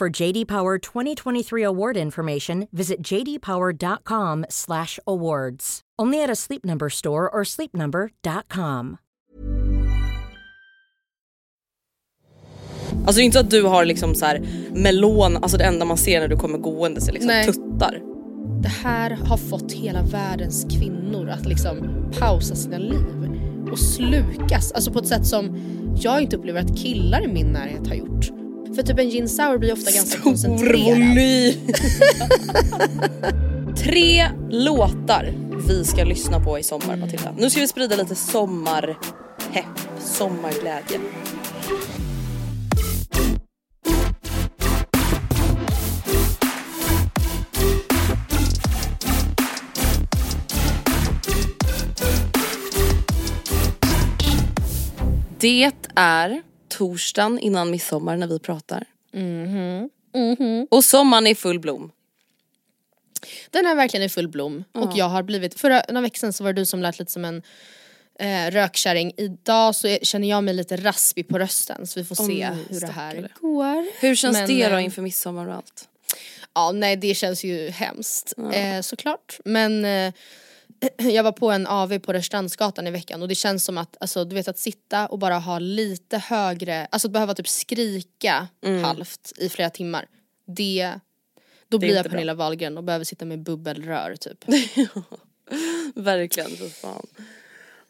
For JD Power 2023 award information, visit jdpower.com/awards. Only at a Sleep Number store or sleepnumber.com. Alltså det är inte så att du har liksom så här melon, alltså det enda man ser när du kommer gående är liksom Nej. tuttar. Det här har fått hela världens kvinnor att liksom pausa sina liv och slukas. Alltså på ett sätt som jag inte upplever att killar i min närhet har gjort. För typ en gin sour blir ofta ganska Stor koncentrerad. volym. Tre låtar vi ska lyssna på i sommar Matilda. Nu ska vi sprida lite sommarpepp, sommarglädje. Det är torsdagen innan midsommar när vi pratar. Och sommaren är i full blom. Den är verkligen i full blom och jag har blivit, förra några veckor sedan så var det du som lät lite som en eh, rökkärring. Idag så är, känner jag mig lite raspig på rösten så vi får se nej, hur det här går. Hur känns Men, det då eh, inför midsommar och allt? Ja nej det känns ju hemskt eh, såklart. Men eh, jag var på en AV på Rörstrandsgatan i veckan och det känns som att, alltså du vet att sitta och bara ha lite högre, alltså att behöva typ skrika halvt i flera timmar. Det, då blir inte jag bra. Pernilla Wahlgren och behöver sitta med bubbelrör typ. Verkligen, för fan.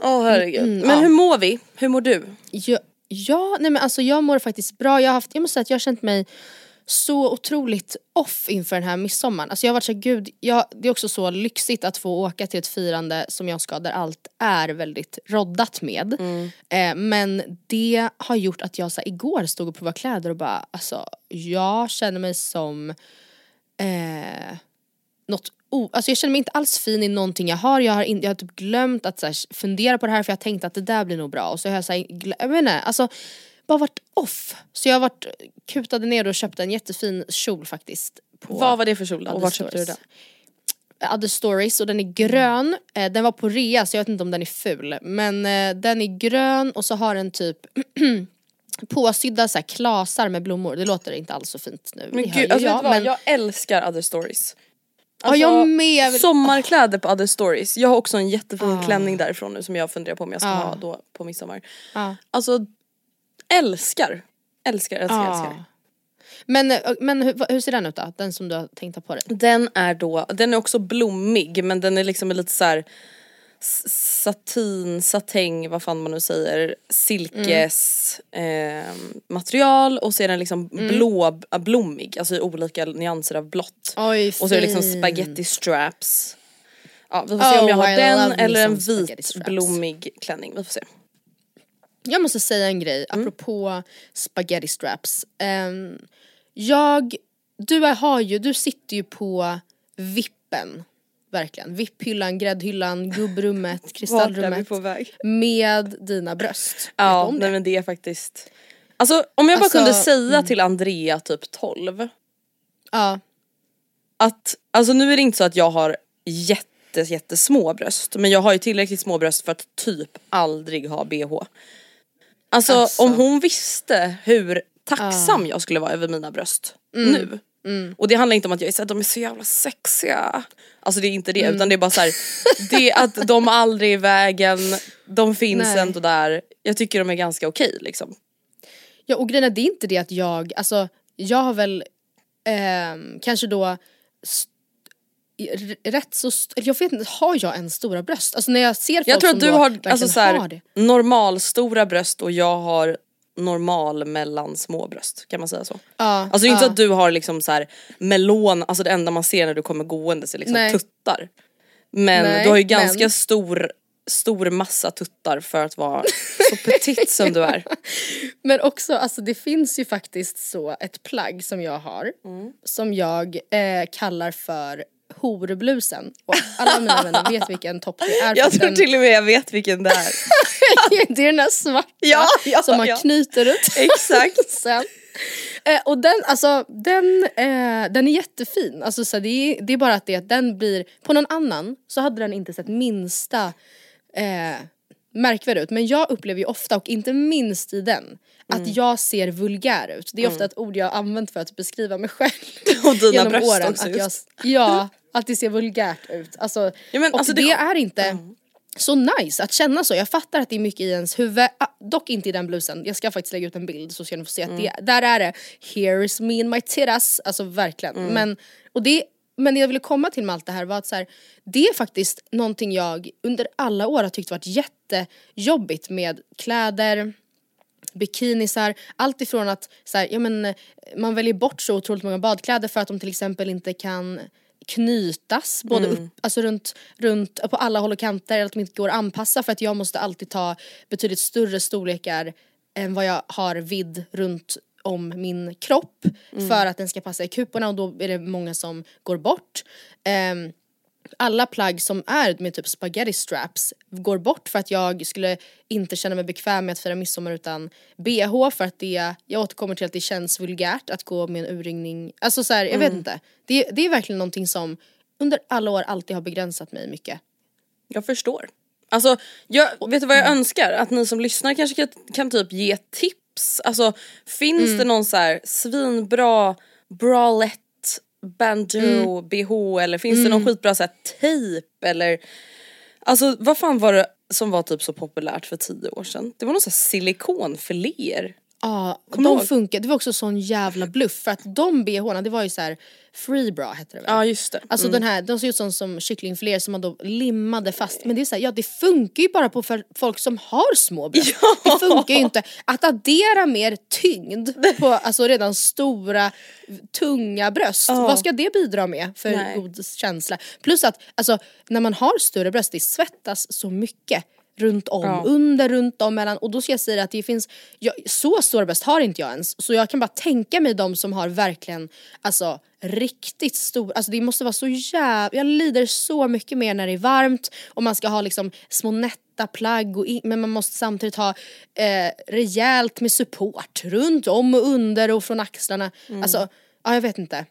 Åh herregud. Mm, Men ja. hur mår vi? Hur mår du? Ja, ja nej men alltså jag mår faktiskt bra. Jag, har haft, jag måste säga att jag har känt mig så otroligt off inför den här midsommaren. Alltså jag har varit så här, gud, jag, det är också så lyxigt att få åka till ett firande som jag ska där allt är väldigt roddat med. Eh, men det har gjort att jag så här, igår stod och provade kläder och bara alltså jag känner mig som eh, något o- Alltså jag känner mig inte alls fin i någonting jag har. Jag har, in, jag har typ glömt att så här, fundera på det här för jag tänkte att det där blir nog bra. Och så har jag så här, jag inte, alltså bara varit off. Så jag varit kutade ner och köpt en jättefin kjol faktiskt. På Vad var det för kjol då? Och vart köpte du den? Other Stories och den är grön. Eh, den var på rea så jag vet inte om den är ful. Men eh, den är grön och så har den typ påsydda så här, klasar med blommor. Det låter inte alls så fint nu. Men gud, alltså, vad? men jag älskar other stories. ja, jag med. Jag vill- Sommarkläder på other stories. Jag har också en jättefin Ah. klänning därifrån nu som jag funderar på om jag ska Ah. ha då på midsommar. Ja. Alltså älskar. Älskar, älskar, Ja. älskar. Men, men hur, hur ser den ut då? Den som du har tänkt ha på dig? Den är då, den är också blommig men den är liksom lite så här satin, satäng, vad fan man nu säger, silkes Mm. eh, material och så är den liksom blå, äh, blommig, alltså i olika nyanser av blått. Oj, Och så är det liksom spaghetti straps. Ja vi får se om Oh, jag har I den eller en vit blommig klänning, vi får se. Jag måste säga en grej Mm. apropå spaghetti straps. Ehm, jag, du har ju, du sitter ju på vippen. Verkligen. Vipphyllan, gräddhyllan, gubbrummet, kristallrummet. Med dina bröst. Ja, nej men det är faktiskt Alltså om jag bara Alltså, kunde säga till Andrea typ 12 Ja. att, alltså nu är det inte så att jag har jätte, jättesmå bröst men jag har ju tillräckligt små bröst för att typ aldrig ha bh. Alltså, Alltså. om hon visste hur tacksam jag skulle vara över mina bröst nu. Och det handlar inte om att jag är så här, de är så jävla sexiga. Alltså det är inte det utan det är bara så här, det är att de aldrig är i vägen, de finns Nej. ändå där. Jag tycker de är ganska okej liksom. Ja och grejen är, det är inte det att jag, alltså jag har väl ehm, kanske då rätt så, jag vet inte, har jag en stora bröst? Alltså när jag ser folk Jag tror att du har alltså, så har här, det. normal stora bröst och jag har normal mellan små bröst kan man säga så. Ja, Alltså inte ja. att du har liksom så här melon, alltså det enda man ser när du kommer gående är liksom Nej. tuttar. Men Nej, du har ju ganska men- stor, stor massa tuttar för att vara så petit som du är. Men också, alltså det finns ju faktiskt så ett plagg som jag har Mm. som jag eh, kallar för horblusen. Och alla mina vänner vet vilken topp det är. Jag tror den, till och med jag vet vilken det är. det är den där svarta Ja, ja, som man ja. knyter ut. Exakt. sen. Eh, och den, alltså, den, eh, den är jättefin. Alltså, så det, är, det är bara att det att den blir, på någon annan så hade den inte sett minsta eh, märkvärd ut. Men jag upplever ju ofta, och inte minst i den, Mm. att jag ser vulgär ut. Det är ofta ett ord jag har använt för att beskriva mig själv. Och dina genom bröst åren. också Att jag, ja, att det ser vulgärt ut. Alltså, Ja, men och alltså det, det- är inte så nice att känna så. Jag fattar att det är mycket i ens huvud, ah, dock inte i den blusen. Jag ska faktiskt lägga ut en bild så ska ni få se att det, där är det here is me and my tittas, alltså verkligen. Men, och det, men det jag ville komma till med allt det här var att så här, det är faktiskt någonting jag under alla år har tyckt varit jättejobbigt med kläder, bikinisar, allt ifrån att så här, ja, men, man väljer bort så otroligt många badkläder för att de till exempel inte kan knytas både upp, alltså runt, runt på alla håll och kanter eller att de inte går att anpassa för att jag måste alltid ta betydligt större storlekar än vad jag har vidd runt om min kropp för att den ska passa i kuporna och då är det många som går bort. Ehm, alla plagg som är med typ spaghetti straps går bort för att jag skulle inte känna mig bekväm med att fira midsommar utan bh för att det, jag återkommer till att det känns vulgärt att gå med en urringning. Alltså så här, jag vet inte. Det, det är verkligen någonting som under alla år alltid har begränsat mig mycket. Jag förstår. Alltså, jag, vet du vad jag önskar? Att ni som lyssnar kanske kan, kan typ ge tips. Alltså finns det någon så här svinbra bralette, bandeau, bh eller finns det någon skitbra så här tejp eller? Alltså vad fan var det som var typ så populärt för tio år sedan? Det var någon sån här silikonfiléer. Ja, du de funkar. Det var också sån jävla bluff för att de bhna det var ju så här free bra hette det väl? Ja just det. Alltså den här, de ser ut som, som kycklingfiléer som man då limmade fast. Men det är så här, ja det funkar ju bara på för folk som har små bröst. Det funkar ju inte. Att addera mer tyngd på alltså redan stora, tunga bröst. Vad ska det bidra med för Nej. god känsla? Plus att alltså, när man har större bröst, det svettas så mycket. Runt om, Ja. under, runt om, mellan. Och då ska jag säga att det finns, jag, så stora bröst har inte jag ens. Så jag kan bara tänka mig de som har verkligen, alltså riktigt stor, alltså det måste vara så jävla, jag lider så mycket mer när det är varmt och man ska ha liksom små nätta plagg och in, men man måste samtidigt ha eh, rejält med support runt om och under och från axlarna. Alltså, ja jag vet inte.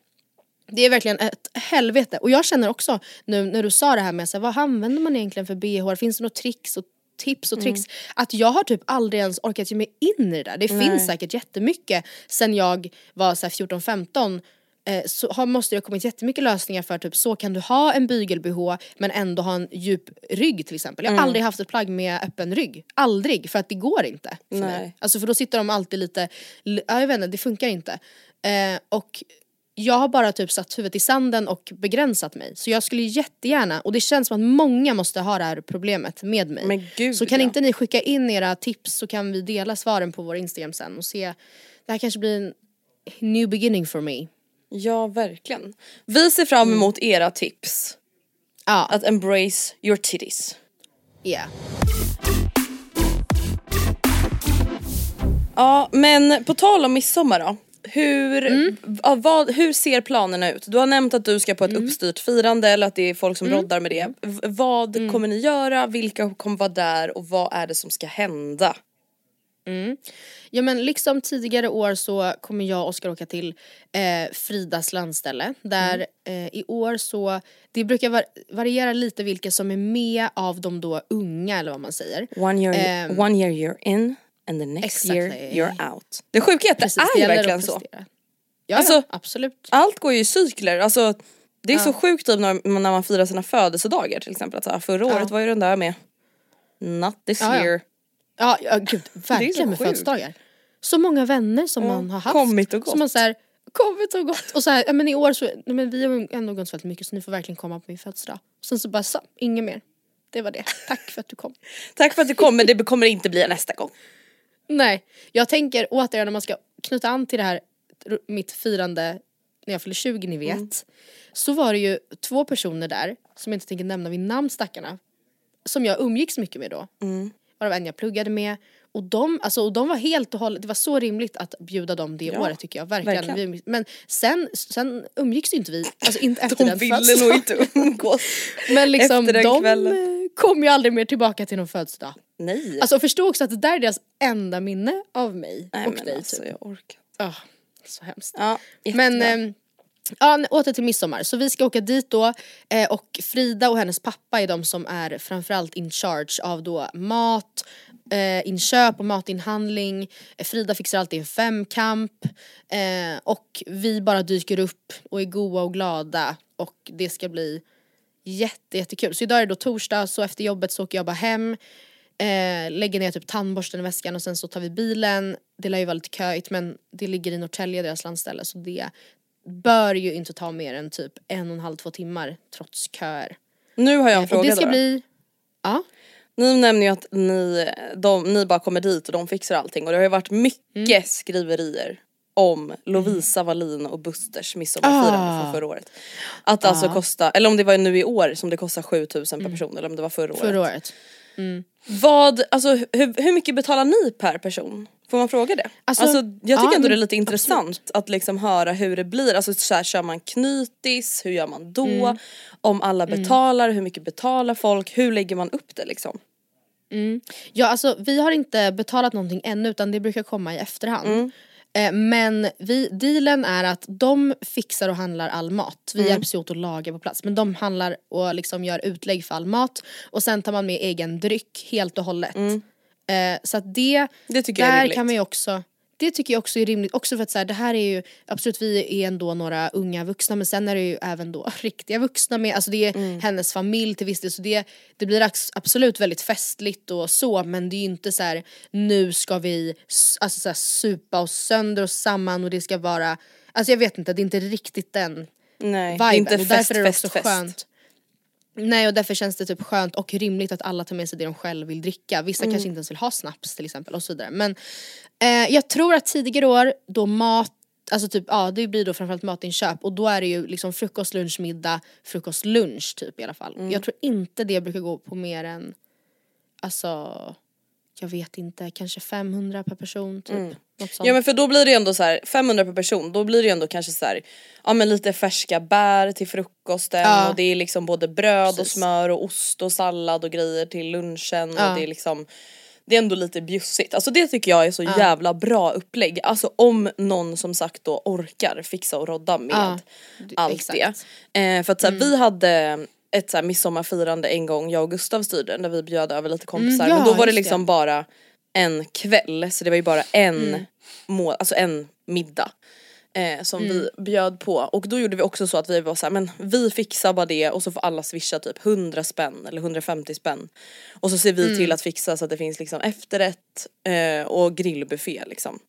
Det är verkligen ett helvete. Och jag känner också nu när du sa det här med så här, vad använder man egentligen för bh? Finns det några tricks och tips och tricks? Att jag har typ aldrig ens orkat ge mig in i det där. Det finns säkert jättemycket sen jag var så här 14-15 eh, så har, måste det ha kommit jättemycket lösningar för typ så kan du ha en bygel-bh men ändå ha en djup rygg till exempel. Jag har aldrig haft ett plagg med öppen rygg. Aldrig, för att det går inte för mig. Nej. Alltså för då sitter de alltid lite, ja, jag vet inte, det funkar inte. Eh, och jag har bara typ satt huvudet i sanden och begränsat mig. Så jag skulle jättegärna, och det känns som att många måste ha det här problemet med mig. Men gud, så kan ja. inte ni skicka in era tips så kan vi dela svaren på vår Instagram sen och se. Det här kanske blir en new beginning for me. Ja verkligen. Vi ser fram emot era tips. Ja, Att embrace your titties. yeah. Ja men på tal om midsommar då. Hur, Mm. vad, hur ser planerna ut? Du har nämnt att du ska på ett Mm. uppstyrt firande eller att det är folk som roddar med det. V- vad Mm. kommer ni göra? Vilka kommer vara där och vad är det som ska hända? Ja men liksom tidigare år så kommer jag och Oskar åka till eh, Fridas landställe. Där Mm. eh, i år så, det brukar var- variera lite vilka som är med av de då unga eller vad man säger. One year, Ehm, one year you're in and the next year exactly. you're out. Det sjuka är att Precis, det är att verkligen så. Ja, Alltså- ja absolut. Allt går ju i cykler. Alltså, det är så sjukt typ när, när man firar sina födelsedagar till exempel. Att så här, förra året var ju den där med. Not this Ja, ja. year. Ja, ja gud verkligen med födelsedagar. Så många vänner som man har haft. kommit och gått. Som man så här, kommit och gått. Och så här, ja, men i år så, men vi har ändå gått väldigt mycket så ni får verkligen komma på min födelsedag. Sen så bara så, inget mer. Det var det. Tack för att du kom. Tack för att du kom men det kommer inte bli nästa gång. Nej, jag tänker återigen när man ska knyta an till det här mitt firande när jag fyller 20 ni vet. Mm. Så var det ju två personer där som jag inte tänker nämna vid namn stackarna. Som jag umgicks mycket med då. Mm. Varav en jag pluggade med. Och de, alltså, och de var helt och hållet, det var så rimligt att bjuda dem det Ja, året tycker jag. Verkligen. verkligen. Men sen, sen umgicks ju inte vi, alltså inte efter De den ville nog födelsedagen. inte umgås. Men liksom efter den de kvällen. kom ju aldrig mer tillbaka till någon födelsedag. Nej. Alltså förstå också att det där är deras enda minne av mig Nej och men dig alltså typ. jag orkar Ah, så hemskt. Ja, Men ehm, ja, åter till midsommar. Så vi ska åka dit då eh, och Frida och hennes pappa är de som är framförallt in charge av då mat, eh, inköp och matinhandling. Eh, Frida fixar alltid en femkamp eh, och vi bara dyker upp och är goa och glada och det ska bli jätte, jättekul. Så idag är det då torsdag så efter jobbet så åker jag bara hem eh, lägger ner typ tandborsten i väskan och sen så tar vi bilen. Det lär ju vara lite köigt men det ligger i Norrtälje, deras landställe, så det bör ju inte ta mer än typ en och en halv, två timmar trots köer. nu har jag en och fråga det ska då. bli... Ja. Ni nämner ju att ni, de, ni bara kommer dit och de fixar allting och det har ju varit mycket Mm. skriverier om Lovisa Wallin och Busters midsommarfirande Ah. från förra året. Att det alltså kostar, eller om det var nu i år som det kostar 7000 per person eller om det var förra året. Mm. Förra året. Vad, alltså hur, hur mycket betalar ni per person? Får man fråga det? Alltså, Alltså, jag tycker ja, ändå det är lite intressant att liksom höra hur det blir. Alltså så här, kör man knytis, hur gör man då? Mm. Om alla betalar, hur mycket betalar folk? Hur lägger man upp det liksom? Ja alltså vi har inte betalat någonting ännu utan det brukar komma i efterhand. Eh, men vi, dealen är att de fixar och handlar all mat. Vi hjälps ju åt att laga på plats. Men de handlar och liksom gör utlägg för all mat. Och sen tar man med egen dryck helt och hållet. Eh, så att det, Det tycker jag är där rimligt. kan man ju också det tycker jag också är rimligt, också för att så här, det här är ju, absolut vi är ändå några unga vuxna men sen är det ju även då riktiga vuxna med, alltså det är Mm. hennes familj till viss del så det, det blir absolut väldigt festligt och så men det är ju inte så här nu ska vi alltså så här, supa oss sönder och samman och det ska vara, alltså jag vet inte det är inte riktigt den Nej, det viben är inte och fest, därför är det också fest. skönt Nej och därför känns det typ skönt och rimligt att alla tar med sig det de själv vill dricka. Vissa Mm. kanske inte ens vill ha snaps till exempel och så vidare. Men eh, jag tror att tidigare år då mat Alltså typ, ja det blir då framförallt matinköp och då är det ju liksom frukost, lunch, middag, frukost, lunch typ i alla fall. Mm. Jag tror inte det brukar gå på mer än, alltså jag vet inte, kanske 500 per person typ. Mm. Ja men för då blir det ändå så här 500 per person, då blir det ändå kanske så här, ja men lite färska bär till frukosten Ja. och det är liksom både bröd och Precis. smör och ost och sallad och grejer till lunchen Ja. och det är liksom det är ändå lite bjussigt. Alltså det tycker jag är så jävla bra upplägg. Alltså om någon som sagt då orkar fixa och rodda med Ja, allt exakt. Mm. det. Eh, för att så här, vi hade ett så här, midsommarfirande en gång, jag och Gustav styrde, där vi bjöd över lite kompisar. Mm, ja, men då var det liksom det. bara en kväll, så det var ju bara en, Mm. må- alltså en middag. Eh, som Mm. vi bjöd på och då gjorde vi också så att vi var så här, men vi fixar bara det och så får alla swisha typ 100 spänn eller 150 spänn. Och så ser vi Mm. till att fixa så att det finns liksom efterrätt eh, och grillbuffé liksom.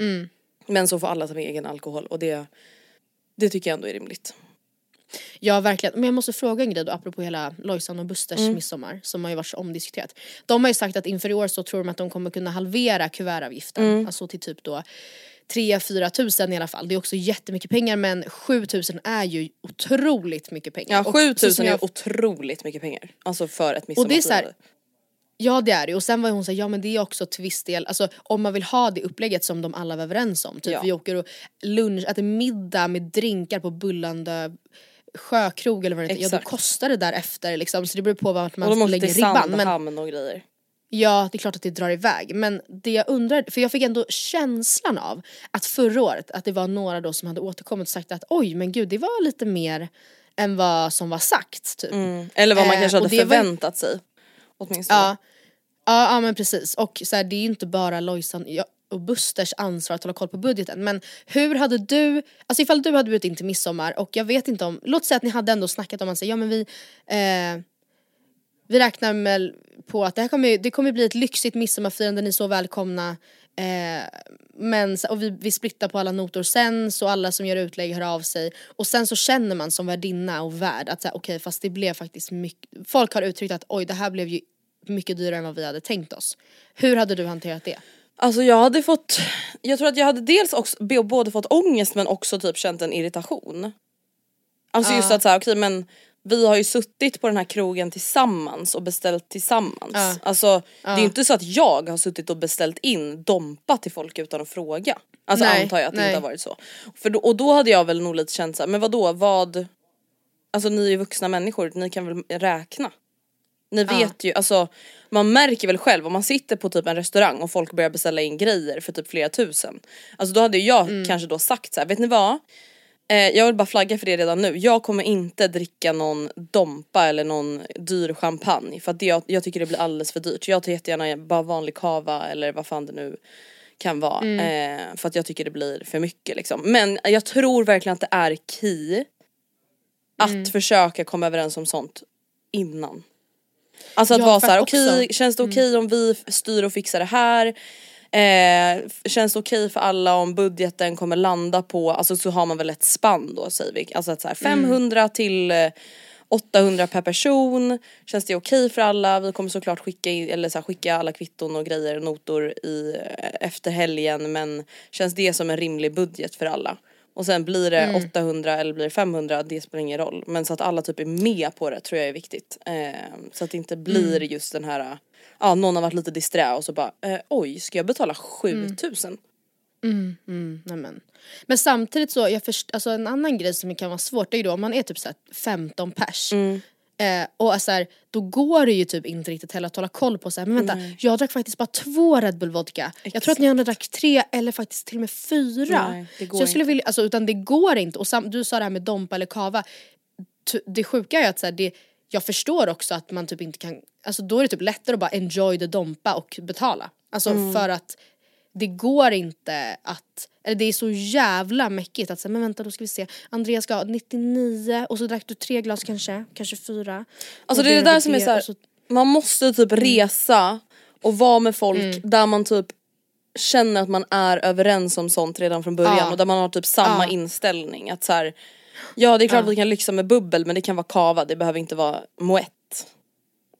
Mm. Men så får alla ta med egen alkohol och det, det tycker jag ändå är rimligt. Ja verkligen, men jag måste fråga en grej då apropå hela Lojsan och Busters Mm. midsommar som har ju varit så omdiskuterat. De har ju sagt att inför i år så tror de att de kommer kunna halvera kuvertavgiften, Mm. alltså till typ då 3-4 tusen i alla fall. Det är också jättemycket pengar men 7 tusen är ju otroligt mycket pengar. Ja Och 7000 så som är jag- otroligt mycket pengar. Alltså för ett midsommarfirande. Ja det är det och sen var hon såhär, ja men det är också till viss del, alltså om man vill ha det upplägget som de alla var överens om. Typ Ja. vi åker och lunch, äter middag med drinkar på Bullande sjökrog eller vad det heter. Ja då kostar det därefter liksom så det beror på vart Och man lägger ribban. Men, Sandhamn och grejer. Ja, det är klart att det drar iväg. Men det jag undrar, för jag fick ändå känslan av att förra året att det var några då som hade återkommit och sagt att oj men gud det var lite mer än vad som var sagt typ. Mm. Eller vad man Eh, kanske och hade det var- förväntat sig. Åtminstone. Ja. Ja, ja men precis och så här, det är ju inte bara Lojsan ja, och Busters ansvar att hålla koll på budgeten men hur hade du, alltså ifall du hade bjudit in till midsommar och jag vet inte om, låt säga att ni hade ändå snackat om att säga ja men vi eh, vi räknar med på att det här kommer, det kommer bli ett lyxigt midsommarfirande, ni är så välkomna. Eh, men, och vi, vi splittar på alla notor sen så alla som gör utlägg hör av sig. Och sen så känner man som värdinna och värd att säga okej fast det blev faktiskt mycket, folk har uttryckt att oj det här blev ju mycket dyrare än vad vi hade tänkt oss. Hur hade du hanterat det? Alltså jag hade fått, jag tror att jag hade dels också både fått ångest men också typ känt en irritation. Alltså just att såhär okej men vi har ju suttit på den här krogen tillsammans och beställt tillsammans. Ja. Alltså det är ju inte så att jag har suttit och beställt in Dompa till folk utan att fråga. Alltså Nej, antar jag att det nej. inte har varit så. För då, och då hade jag väl nog lite känt såhär, men vadå vad, alltså ni är ju vuxna människor, ni kan väl räkna. Ni vet ju, alltså man märker väl själv om man sitter på typ en restaurang och folk börjar beställa in grejer för typ flera tusen. Alltså då hade jag Mm. kanske då sagt så här, vet ni vad? Eh, jag vill bara flagga för det redan nu. Jag kommer inte dricka någon Dompa eller någon dyr champagne för att det, jag, jag tycker det blir alldeles för dyrt. Jag tar jättegärna bara vanlig kava eller vad fan det nu kan vara. Mm. Eh, för att jag tycker det blir för mycket liksom. Men jag tror verkligen att det är key att Mm. försöka komma överens om sånt innan. Alltså att Ja, vara såhär, okej Mm. känns det okej om vi styr och fixar det här? Eh, känns det okej för alla om budgeten kommer landa på, alltså så har man väl ett spann då säger vi. Alltså att så här, Mm. 500 till eh, 800 per person. Känns det okej för alla? Vi kommer såklart skicka, in, eller så här, skicka alla kvitton och grejer och notor i, eh, efter helgen men känns det som en rimlig budget för alla? Och sen blir det Mm. 800 eller blir det 500, det spelar ingen roll. Men så att alla typ är med på det tror jag är viktigt. Eh, så att det inte blir Mm. just den här, ja någon har varit lite disträ och så bara eh, oj ska jag betala 7000? Mm, nej men. men samtidigt så, jag först, alltså en annan grej som kan vara svårt det är ju då om man är typ så här 15 pers. Eh, och så här, då går det ju typ inte riktigt heller att hålla koll på så här, men vänta jag drack faktiskt bara två Red Bull vodka. Jag tror att ni andra drack tre eller faktiskt till och med fyra. Nej, det går så jag skulle inte. vilja, alltså utan det går inte och sam, du sa det här med Dompa eller Kava. Det sjuka är att så här, det, jag förstår också att man typ inte kan, alltså då är det typ lättare att bara enjoy the Dompa och betala. Alltså Mm. för att det går inte att, eller det är så jävla mäckigt att säga men vänta då ska vi se, Andreas ska ha 99 och så drack du tre glas kanske, kanske fyra. Alltså det är det där som är såhär, så- man måste typ Mm. resa och vara med folk där man typ känner att man är överens om sånt redan från början Ja. och där man har typ samma Ja. inställning. Att så här, ja det är klart att vi kan lyxa med bubbel men det kan vara kava, det behöver inte vara moett.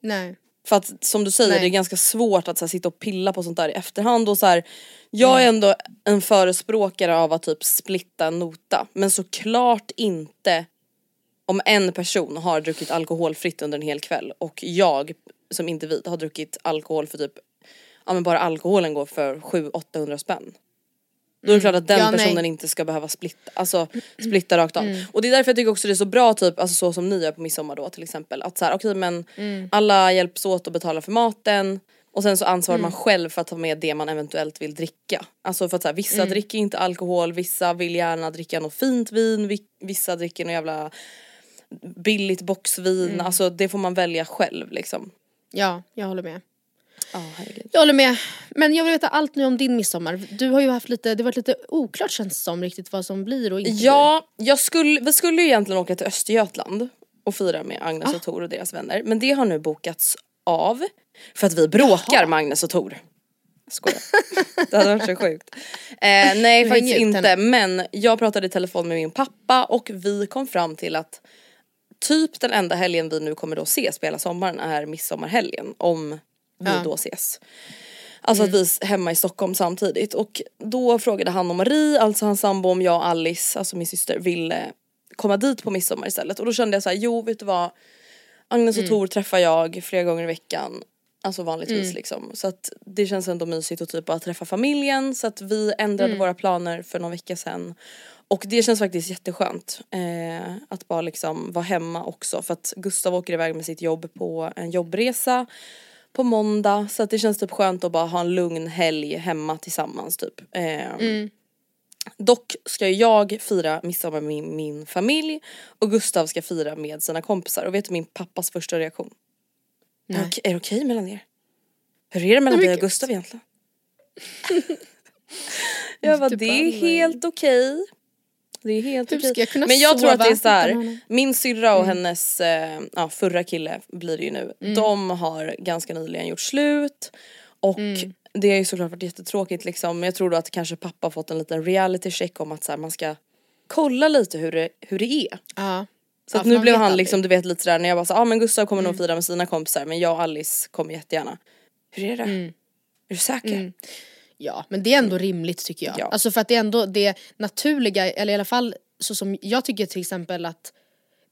Nej. För att som du säger Nej. det är ganska svårt att så här, sitta och pilla på sånt där i efterhand och så här, Jag är ändå en förespråkare av att typ splitta en nota men såklart inte om en person har druckit alkoholfritt under en hel kväll och jag som individ har druckit alkohol för typ Ja men bara alkoholen går för 700-800 spänn. Då är det klart att den Ja, nej. personen inte ska behöva splitta, alltså splitta rakt av. Och det är därför jag tycker också det är så bra typ, alltså så som ni gör på midsommar då till exempel. Att så här, okej men alla hjälps åt att betala för maten och sen så ansvarar man själv för att ta med det man eventuellt vill dricka. Alltså för att så här, vissa dricker inte alkohol, vissa vill gärna dricka något fint vin, vi- vissa dricker något jävla billigt boxvin. Alltså det får man välja själv liksom. Ja, jag håller med. Herregud. Jag håller med. Men jag vill veta allt nu om din midsommar. Du har ju haft lite, det har varit lite oklart känns det som riktigt vad som blir och inte Ja, jag skulle, vi skulle ju egentligen åka till Östergötland och fira med Agnes och Tor och deras vänner. Men det har nu bokats av för att vi bråkar med Agnes och Tor. Skojar. Det hade varit så sjukt. Eh, nej Du faktiskt inte henne. men jag pratade i telefon med min pappa och vi kom fram till att typ den enda helgen vi nu kommer då ses på hela sommaren är midsommarhelgen om vi Ja. då ses. Alltså att vi är hemma i Stockholm samtidigt. Och då frågade han och Marie, alltså hans sambo om jag och Alice, alltså min syster, ville komma dit på midsommar istället. Och då kände jag så här, jo vet du vad? Agnes och Tor träffar jag flera gånger i veckan. Alltså vanligtvis liksom. Så att det känns ändå mysigt att typ bara träffa familjen. Så att vi ändrade våra planer för någon vecka sedan. Och det känns faktiskt jätteskönt eh, att bara liksom vara hemma också. För att Gustav åker iväg med sitt jobb på en jobbresa på måndag så att det känns typ skönt att bara ha en lugn helg hemma tillsammans typ. Eh, Mm. Dock ska jag fira midsommar med min, min familj och Gustav ska fira med sina kompisar och vet du min pappas första reaktion? Nej. Är det okej mellan er? Hur är det mellan dig och Gustav egentligen? jag bara, det är helt okej. Det är helt Hur ska jag kunna Men jag tror att det är sova så här. min syrra och hennes eh, ja, förra kille blir det ju nu. Mm. De har ganska nyligen gjort slut och Mm. det har ju såklart varit jättetråkigt liksom jag tror då att kanske pappa har fått en liten reality check om att så här, man ska kolla lite hur det, hur det är. Ja. Så Ja, nu blev han aldrig. Mm. liksom du vet lite sådär när jag bara sa ah, men Gustav kommer nog fira med sina kompisar men jag och Alice kommer jättegärna. Hur är det? Mm. Är du säker? Ja men det är ändå rimligt tycker jag. Ja. Alltså för att det är ändå det naturliga, eller i alla fall så som jag tycker till exempel att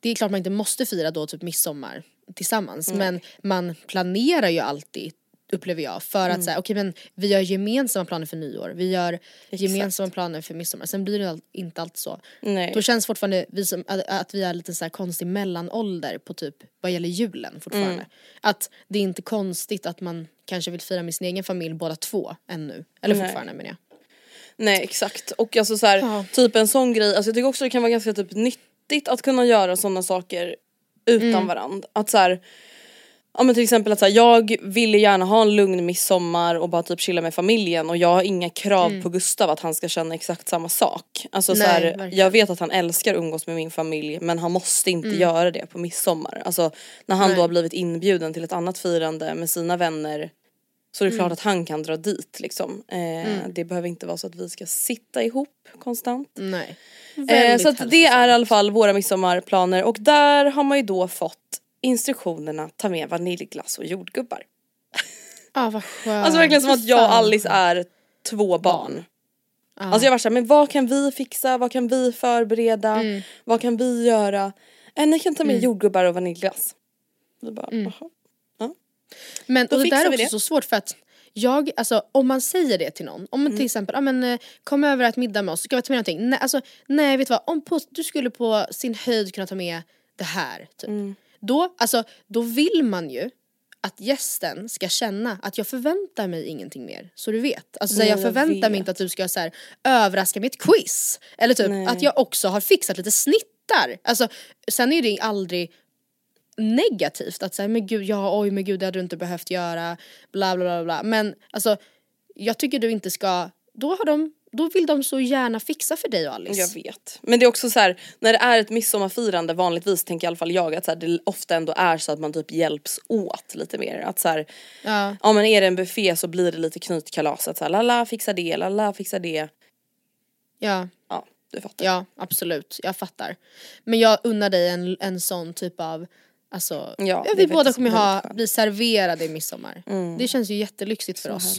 det är klart man inte måste fira då typ midsommar tillsammans men man planerar ju alltid upplever jag för Mm. att säga okej men vi gör gemensamma planer för nyår, vi gör gemensamma planer för midsommar. Sen blir det inte alltid så. Nej. Då känns fortfarande vi som, att, att vi är lite så här konstig mellanålder på typ vad gäller julen fortfarande. Mm. Att det är inte konstigt att man kanske vill fira med sin egen familj båda två ännu. Eller Nej. fortfarande menar jag. Nej exakt och alltså så här, Ja. typ en sån grej, alltså jag tycker också det kan vara ganska typ nyttigt att kunna göra sådana saker utan Mm. varandra. Att så här, ja men till exempel att så här, jag ville gärna ha en lugn midsommar och bara typ chilla med familjen och jag har inga krav på Gustav att han ska känna exakt samma sak. Alltså så Mm. Nej, här, verkligen. jag vet att han älskar att umgås med min familj men han måste inte göra det på midsommar. Alltså när han Mm. Nej. då har blivit inbjuden till ett annat firande med sina vänner så är det Mm. klart att han kan dra dit liksom. Eh, Det behöver inte vara så att vi ska sitta ihop konstant. Nej. Eh, så att det är i alla fall våra midsommarplaner och där har man ju då fått instruktionerna ta med vaniljglass och jordgubbar. Ja vad skönt. Alltså verkligen som att jag och. Alice är två barn. Alltså jag var såhär, men vad kan vi fixa, vad kan vi förbereda, Mm. vad kan vi göra? Eh, ni kan ta med jordgubbar och vaniljglass. Vi bara, jaha. Men Då och det där är också det. så svårt för att jag, alltså om man säger det till någon, om man Mm. till exempel, ja men eh, kom över och ät middag med oss, ska vi ta med någonting? Nej, alltså, nej vet du vad, om på, du skulle på sin höjd kunna ta med det här typ. Mm. Då, alltså, då vill man ju att gästen ska känna att jag förväntar mig ingenting mer, så du vet. Alltså, så här, Nej, jag jag förväntar mig vet. inte att du ska så här, överraska med ett quiz. Eller typ Nej. att jag också har fixat lite snittar. Alltså, sen är det aldrig negativt att säga men gud ja oj men gud det hade du inte behövt göra bla bla bla bla men alltså jag tycker du inte ska då har de då vill de så gärna fixa för dig och Alice. Jag vet. Men det är också så här, när det är ett midsommarfirande vanligtvis tänker i alla fall jag att så här, det ofta ändå är så att man typ hjälps åt lite mer. Att så här, Ja. ja men är det en buffé så blir det lite knytkalas. Att så här, lala fixa det, lala fixa det. Ja, Ja, du fattar. ja absolut, jag fattar. Men jag unnar dig en, en sån typ av Alltså, Ja, vi båda kommer ha, bli serverade i midsommar. Det känns ju jättelyxigt för Så oss.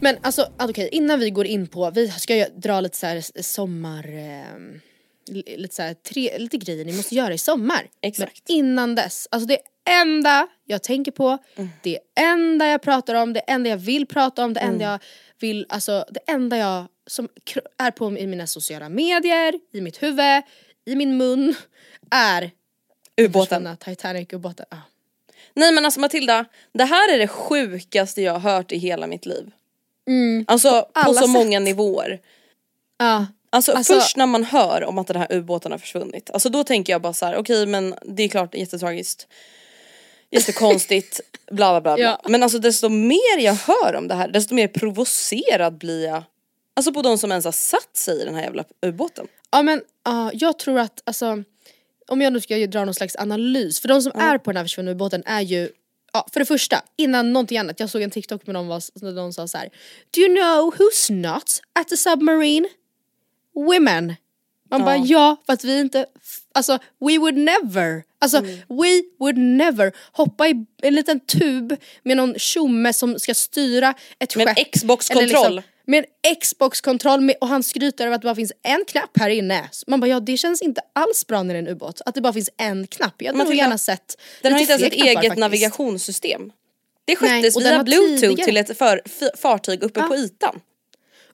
Men alltså ah, okej, innan vi går in på, vi ska ju dra lite så här sommar... Eh, li- lite så här, tre, lite grejer ni måste göra i sommar. Exakt. Men innan dess, alltså det enda jag tänker på, Mm. det enda jag pratar om, det enda jag vill prata om, det enda jag vill, alltså det enda jag som är på i mina sociala medier, i mitt huvud, i min mun, är Ubåten. försvunna Titanic-ubåten. Ah. Nej men alltså Matilda, det här är det sjukaste jag har hört i hela mitt liv. Alltså på, alla så sätt. många nivåer. Ah. Alltså, Alltså- först när man hör om att den här ubåten har försvunnit, alltså då tänker jag bara så här: okej men det är klart jättetragiskt. Jättekonstigt, bla bla bla. bla. Ja. Men alltså desto mer jag hör om det här, desto mer provocerad blir jag. Alltså på de som ens har satt sig i den här jävla ubåten. Ja men ja, jag tror att alltså om jag nu ska dra någon slags analys, för de som är på den här försvunna ubåten är ju Ja, för det första, innan någonting annat, jag såg en TikTok med någon var, någon sa så här. Do you know who's not at the submarine? Women. Man bara ja, för att vi inte, alltså we would never, alltså we would never hoppa i en liten tub med någon tjomme som ska styra ett Med en skepp. Xbox-kontroll. liksom- med en Xbox-kontroll och han skryter över att det bara finns en knapp här inne. Så Man bara ja det känns inte alls bra när det är en ubåt, att det bara finns en knapp. Jag hade nog gärna sett Den har inte ens ett knappar eget faktiskt. navigationssystem. Det sköttes via bluetooth tidigare- till ett för, fartyg uppe på ytan.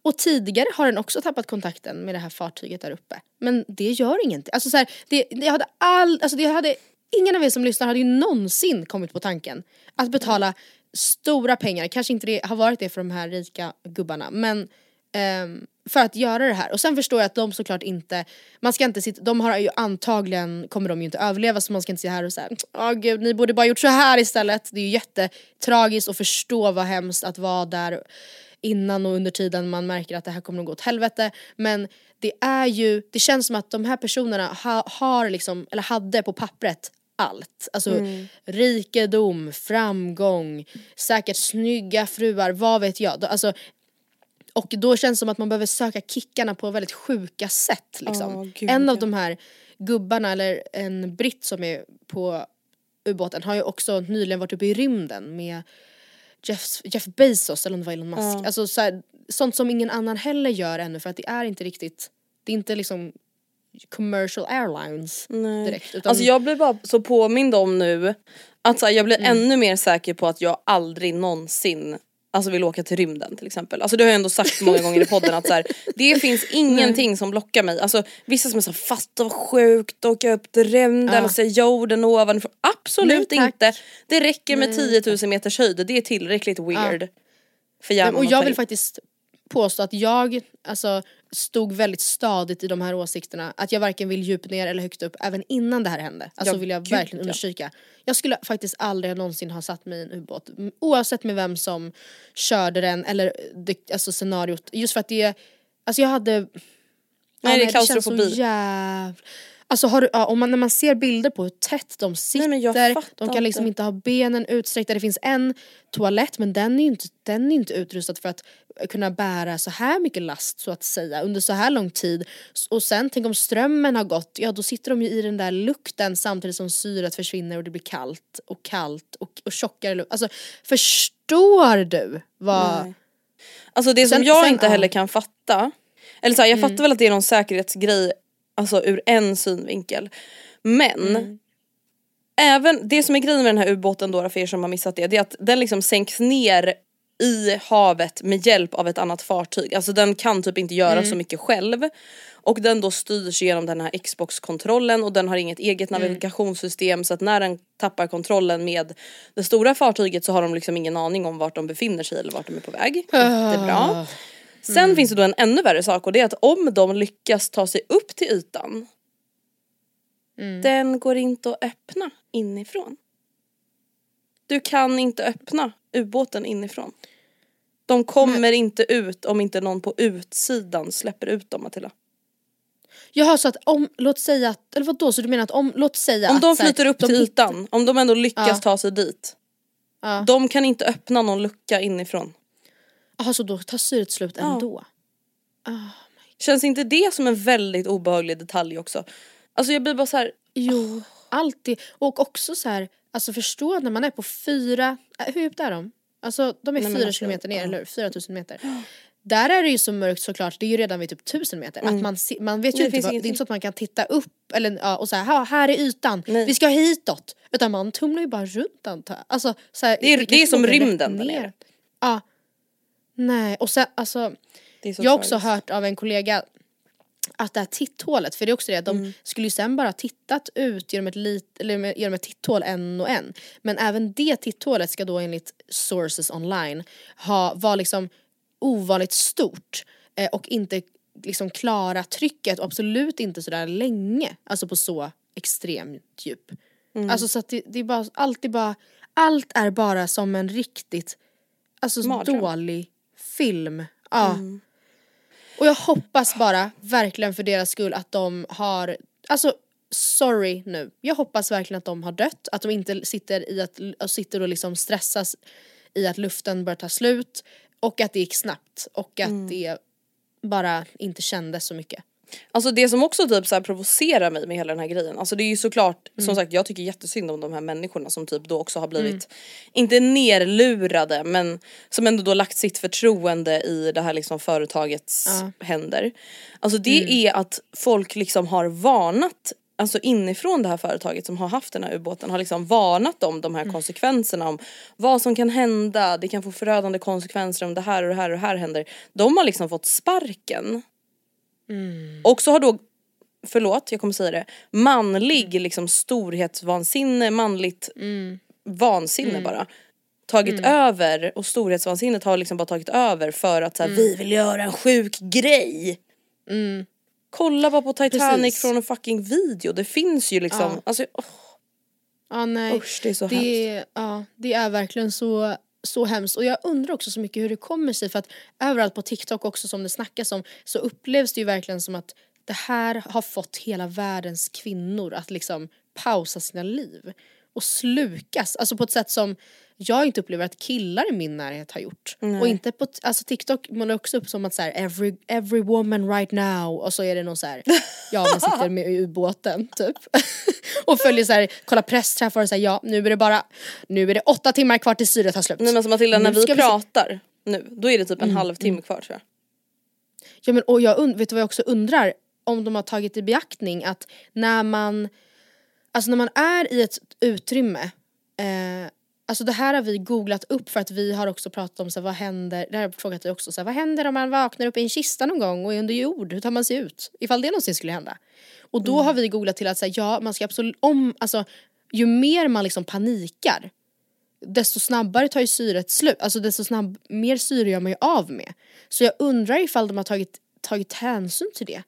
Och tidigare har den också tappat kontakten med det här fartyget där uppe. Men det gör ingenting. Alltså så här, det, det hade all, alltså det hade, ingen av er som lyssnar hade ju någonsin kommit på tanken att betala stora pengar, kanske inte det har varit det för de här rika gubbarna men um, för att göra det här. Och sen förstår jag att de såklart inte, man ska inte sitta, de har ju antagligen, kommer de ju inte överleva så man ska inte sitta här och säga åh gud ni borde bara gjort så här istället. Det är ju jättetragiskt att förstå vad hemskt att vara där innan och under tiden man märker att det här kommer att gå åt helvete. Men det är ju, det känns som att de här personerna ha, har liksom, eller hade på pappret allt. Alltså rikedom, framgång, säkert snygga fruar, vad vet jag. Alltså, och då känns det som att man behöver söka kickarna på väldigt sjuka sätt. Liksom. Gud, en av ja. de här gubbarna, eller en britt som är på ubåten har ju också nyligen varit uppe i rymden med Jeff, Jeff Bezos eller om det var Elon Musk. Alltså så här, sånt som ingen annan heller gör ännu för att det är inte riktigt, det är inte liksom commercial airlines direkt. Utan, Alltså jag blir bara så påmind om nu att så här, jag blir Mm. ännu mer säker på att jag aldrig någonsin Alltså vill åka till rymden till exempel. Alltså det har jag ändå sagt många gånger i podden att så här, det finns ingenting som lockar mig. Alltså vissa som är så fatta vad sjukt åka upp till rymden Ja. och se jorden ovanifrån. Absolut Nej, inte. Det räcker med 10 000 meters höjd, det är tillräckligt weird. För hjärnan och jag vill faktiskt påstå att jag alltså, stod väldigt stadigt i de här åsikterna. Att jag varken vill djupt ner eller högt upp även innan det här hände. Alltså Ja, vill jag gud, verkligen ja. understryka. Jag skulle faktiskt aldrig någonsin ha satt mig i en ubåt. Oavsett med vem som körde den eller det, alltså scenariot. Just för att det, alltså jag hade Nej, det är känns så klaustrofobi. jävla... Alltså har du, ja, om man, när man ser bilder på hur tätt de sitter, jag de kan liksom inte. inte ha benen utsträckta, det finns en toalett men den är ju inte, den är inte utrustad för att kunna bära så här mycket last så att säga under så här lång tid. Och sen tänk om strömmen har gått, ja då sitter de ju i den där lukten samtidigt som syret försvinner och det blir kallt och kallt och, och tjockare luft. Alltså förstår du vad... Nej. Alltså det som Sen- jag sen, inte ja. heller kan fatta, eller så här, Mm. jag fattar väl att det är någon säkerhetsgrej alltså ur en synvinkel. Men Mm. även det som är grejen med den här ubåten då för er som har missat det, det är att den liksom sänks ner i havet med hjälp av ett annat fartyg. Alltså den kan typ inte göra Mm. så mycket själv. Och den då styrs genom den här Xbox-kontrollen och den har inget eget Mm. navigationssystem så att när den tappar kontrollen med det stora fartyget så har de liksom ingen aning om vart de befinner sig eller vart de är på väg. Jättebra. Sen finns det då en ännu värre sak och det är att om de lyckas ta sig upp till ytan den går inte att öppna inifrån. Du kan inte öppna ubåten inifrån. De kommer inte ut om inte någon på utsidan släpper ut dem Matilda. Jaha så att om, låt säga att, eller vadå så du menar att om, låt säga Om att de så här, flyter upp de till ytan, om de ändå lyckas Ja. ta sig dit. Ja. De kan inte öppna någon lucka inifrån. Jaha så då tar syret slut Ja. ändå? Känns inte det som en väldigt obehaglig detalj också? Alltså jag blir bara så här. Jo, alltid. Och också så här, alltså förstå när man är på fyra, äh, hur djupt är de? Alltså de är Nej, fyra alltså, kilometer ner, ja. eller hur? Fyra tusen meter. där är det ju så mörkt såklart, det är ju redan vid typ tusen meter. Att man, se, man vet ju Mm. Inte, vad, det är inte så att man kan titta upp eller, ja, och säga här, här är ytan, Nej. vi ska hitåt. Utan man tumlar ju bara runt antar jag. Alltså, så här, Det är- det är som rymden där ner. nere. Ja. Nej, och sen alltså jag har också hört av en kollega att det här titthålet, för det är också det att de Mm. skulle ju sen bara tittat ut genom ett, lit, eller genom ett titthål en och en. Men även det titthålet ska då enligt sources online ha, vara liksom ovanligt stort eh, och inte liksom klara trycket och absolut inte sådär länge, alltså på så extremt djup. Mm. Alltså så att det, det är bara, alltid bara, allt är bara som en riktigt alltså, Mardröm. dålig film. Ja. Mm. Och jag hoppas bara verkligen för deras skull att de har, alltså sorry nu, jag hoppas verkligen att de har dött, att de inte sitter, i att, och sitter och liksom stressas i att luften börjar ta slut och att det gick snabbt och att det bara inte kändes så mycket. Alltså det som också typ så här provocerar mig med hela den här grejen, alltså det är ju såklart Mm. som sagt jag tycker jättesynd om de här människorna som typ då också har blivit, inte nerlurade men som ändå då lagt sitt förtroende i det här liksom företagets händer. Alltså det Mm. är att folk liksom har varnat Alltså inifrån det här företaget som har haft den här ubåten har liksom varnat om de här Mm. konsekvenserna om vad som kan hända, det kan få förödande konsekvenser om det här och det här och det här händer. De har liksom fått sparken och så har då, förlåt jag kommer säga det, manlig liksom storhetsvansinne, manligt vansinne bara tagit över och storhetsvansinnet har liksom bara tagit över för att så här, vi vill göra en sjuk grej. Kolla bara på Titanic Precis. från en fucking video, det finns ju liksom, Ja. alltså åh, Ja nej. usch det är så hemskt. Det, ja, det är verkligen så, så hemskt. Och jag undrar också så mycket hur det kommer sig för att överallt på TikTok också som det snackas om så upplevs det ju verkligen som att det här har fått hela världens kvinnor att liksom pausa sina liv och slukas, alltså på ett sätt som jag inte upplever att killar i min närhet har gjort. Och inte på, alltså TikTok målar också upp som att så här, every, every woman right now och så är det någon så här, ja man sitter med i ubåten typ. och följer så här, kollar pressträffar och säger ja nu är det bara, nu är det åtta timmar kvar till syret tar slut. Nej men alltså Matilda när vi vi Mm, pratar nu, då är det typ en halvtimme kvar tror jag. Ja men och jag und- vet du vad jag också undrar? Om de har tagit i beaktning att när man, alltså när man är i ett utrymme, eh, alltså det här har vi googlat upp för att vi har också pratat om så här, vad händer, det här har jag frågat dig också, så här, vad händer om man vaknar upp i en kista någon gång och är under jord, hur tar man sig ut? Ifall det någonsin skulle hända. Och då har vi googlat till att säga ja man ska absolut, om, alltså ju mer man liksom panikar desto snabbare tar ju syret slut, alltså desto snabb, mer syre gör man ju av med. Så jag undrar ifall de har tagit, tagit hänsyn till det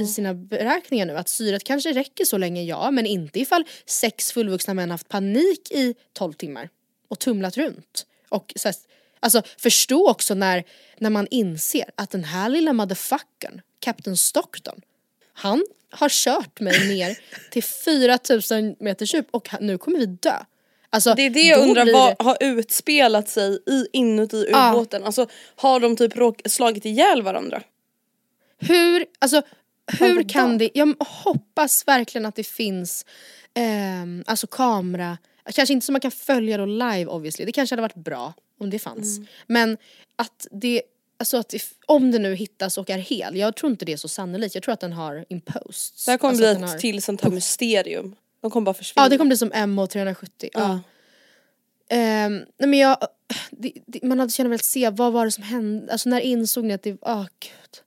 i sina beräkningar nu. Att syret kanske räcker så länge, ja, men inte ifall sex fullvuxna män haft panik i 12 timmar och tumlat runt. Och så här, alltså förstå också när, när man inser att den här lilla motherfuckern, Captain Stockton, han har kört mig ner till 4000 meters djup och nu kommer vi dö. Alltså, Det är det jag undrar, vad har utspelat sig i, inuti ubåten? Alltså har de typ råk, slagit ihjäl varandra? Hur, alltså hur kan det, jag hoppas verkligen att det finns ehm, alltså kamera, kanske inte så man kan följa då live obviously, det kanske hade varit bra om det fanns. Mm. Men att det, alltså att om det nu hittas och är hel, jag tror inte det är så sannolikt, jag tror att den har imposts. Det här kommer alltså bli ett har- till sånt här mysterium. De kommer bara försvinna. Ja det kommer bli som MH370. Ja. Ja. Ehm, nej men jag, det, det, man hade gärna velat se vad var det som hände, alltså när insåg ni att det, åh gud.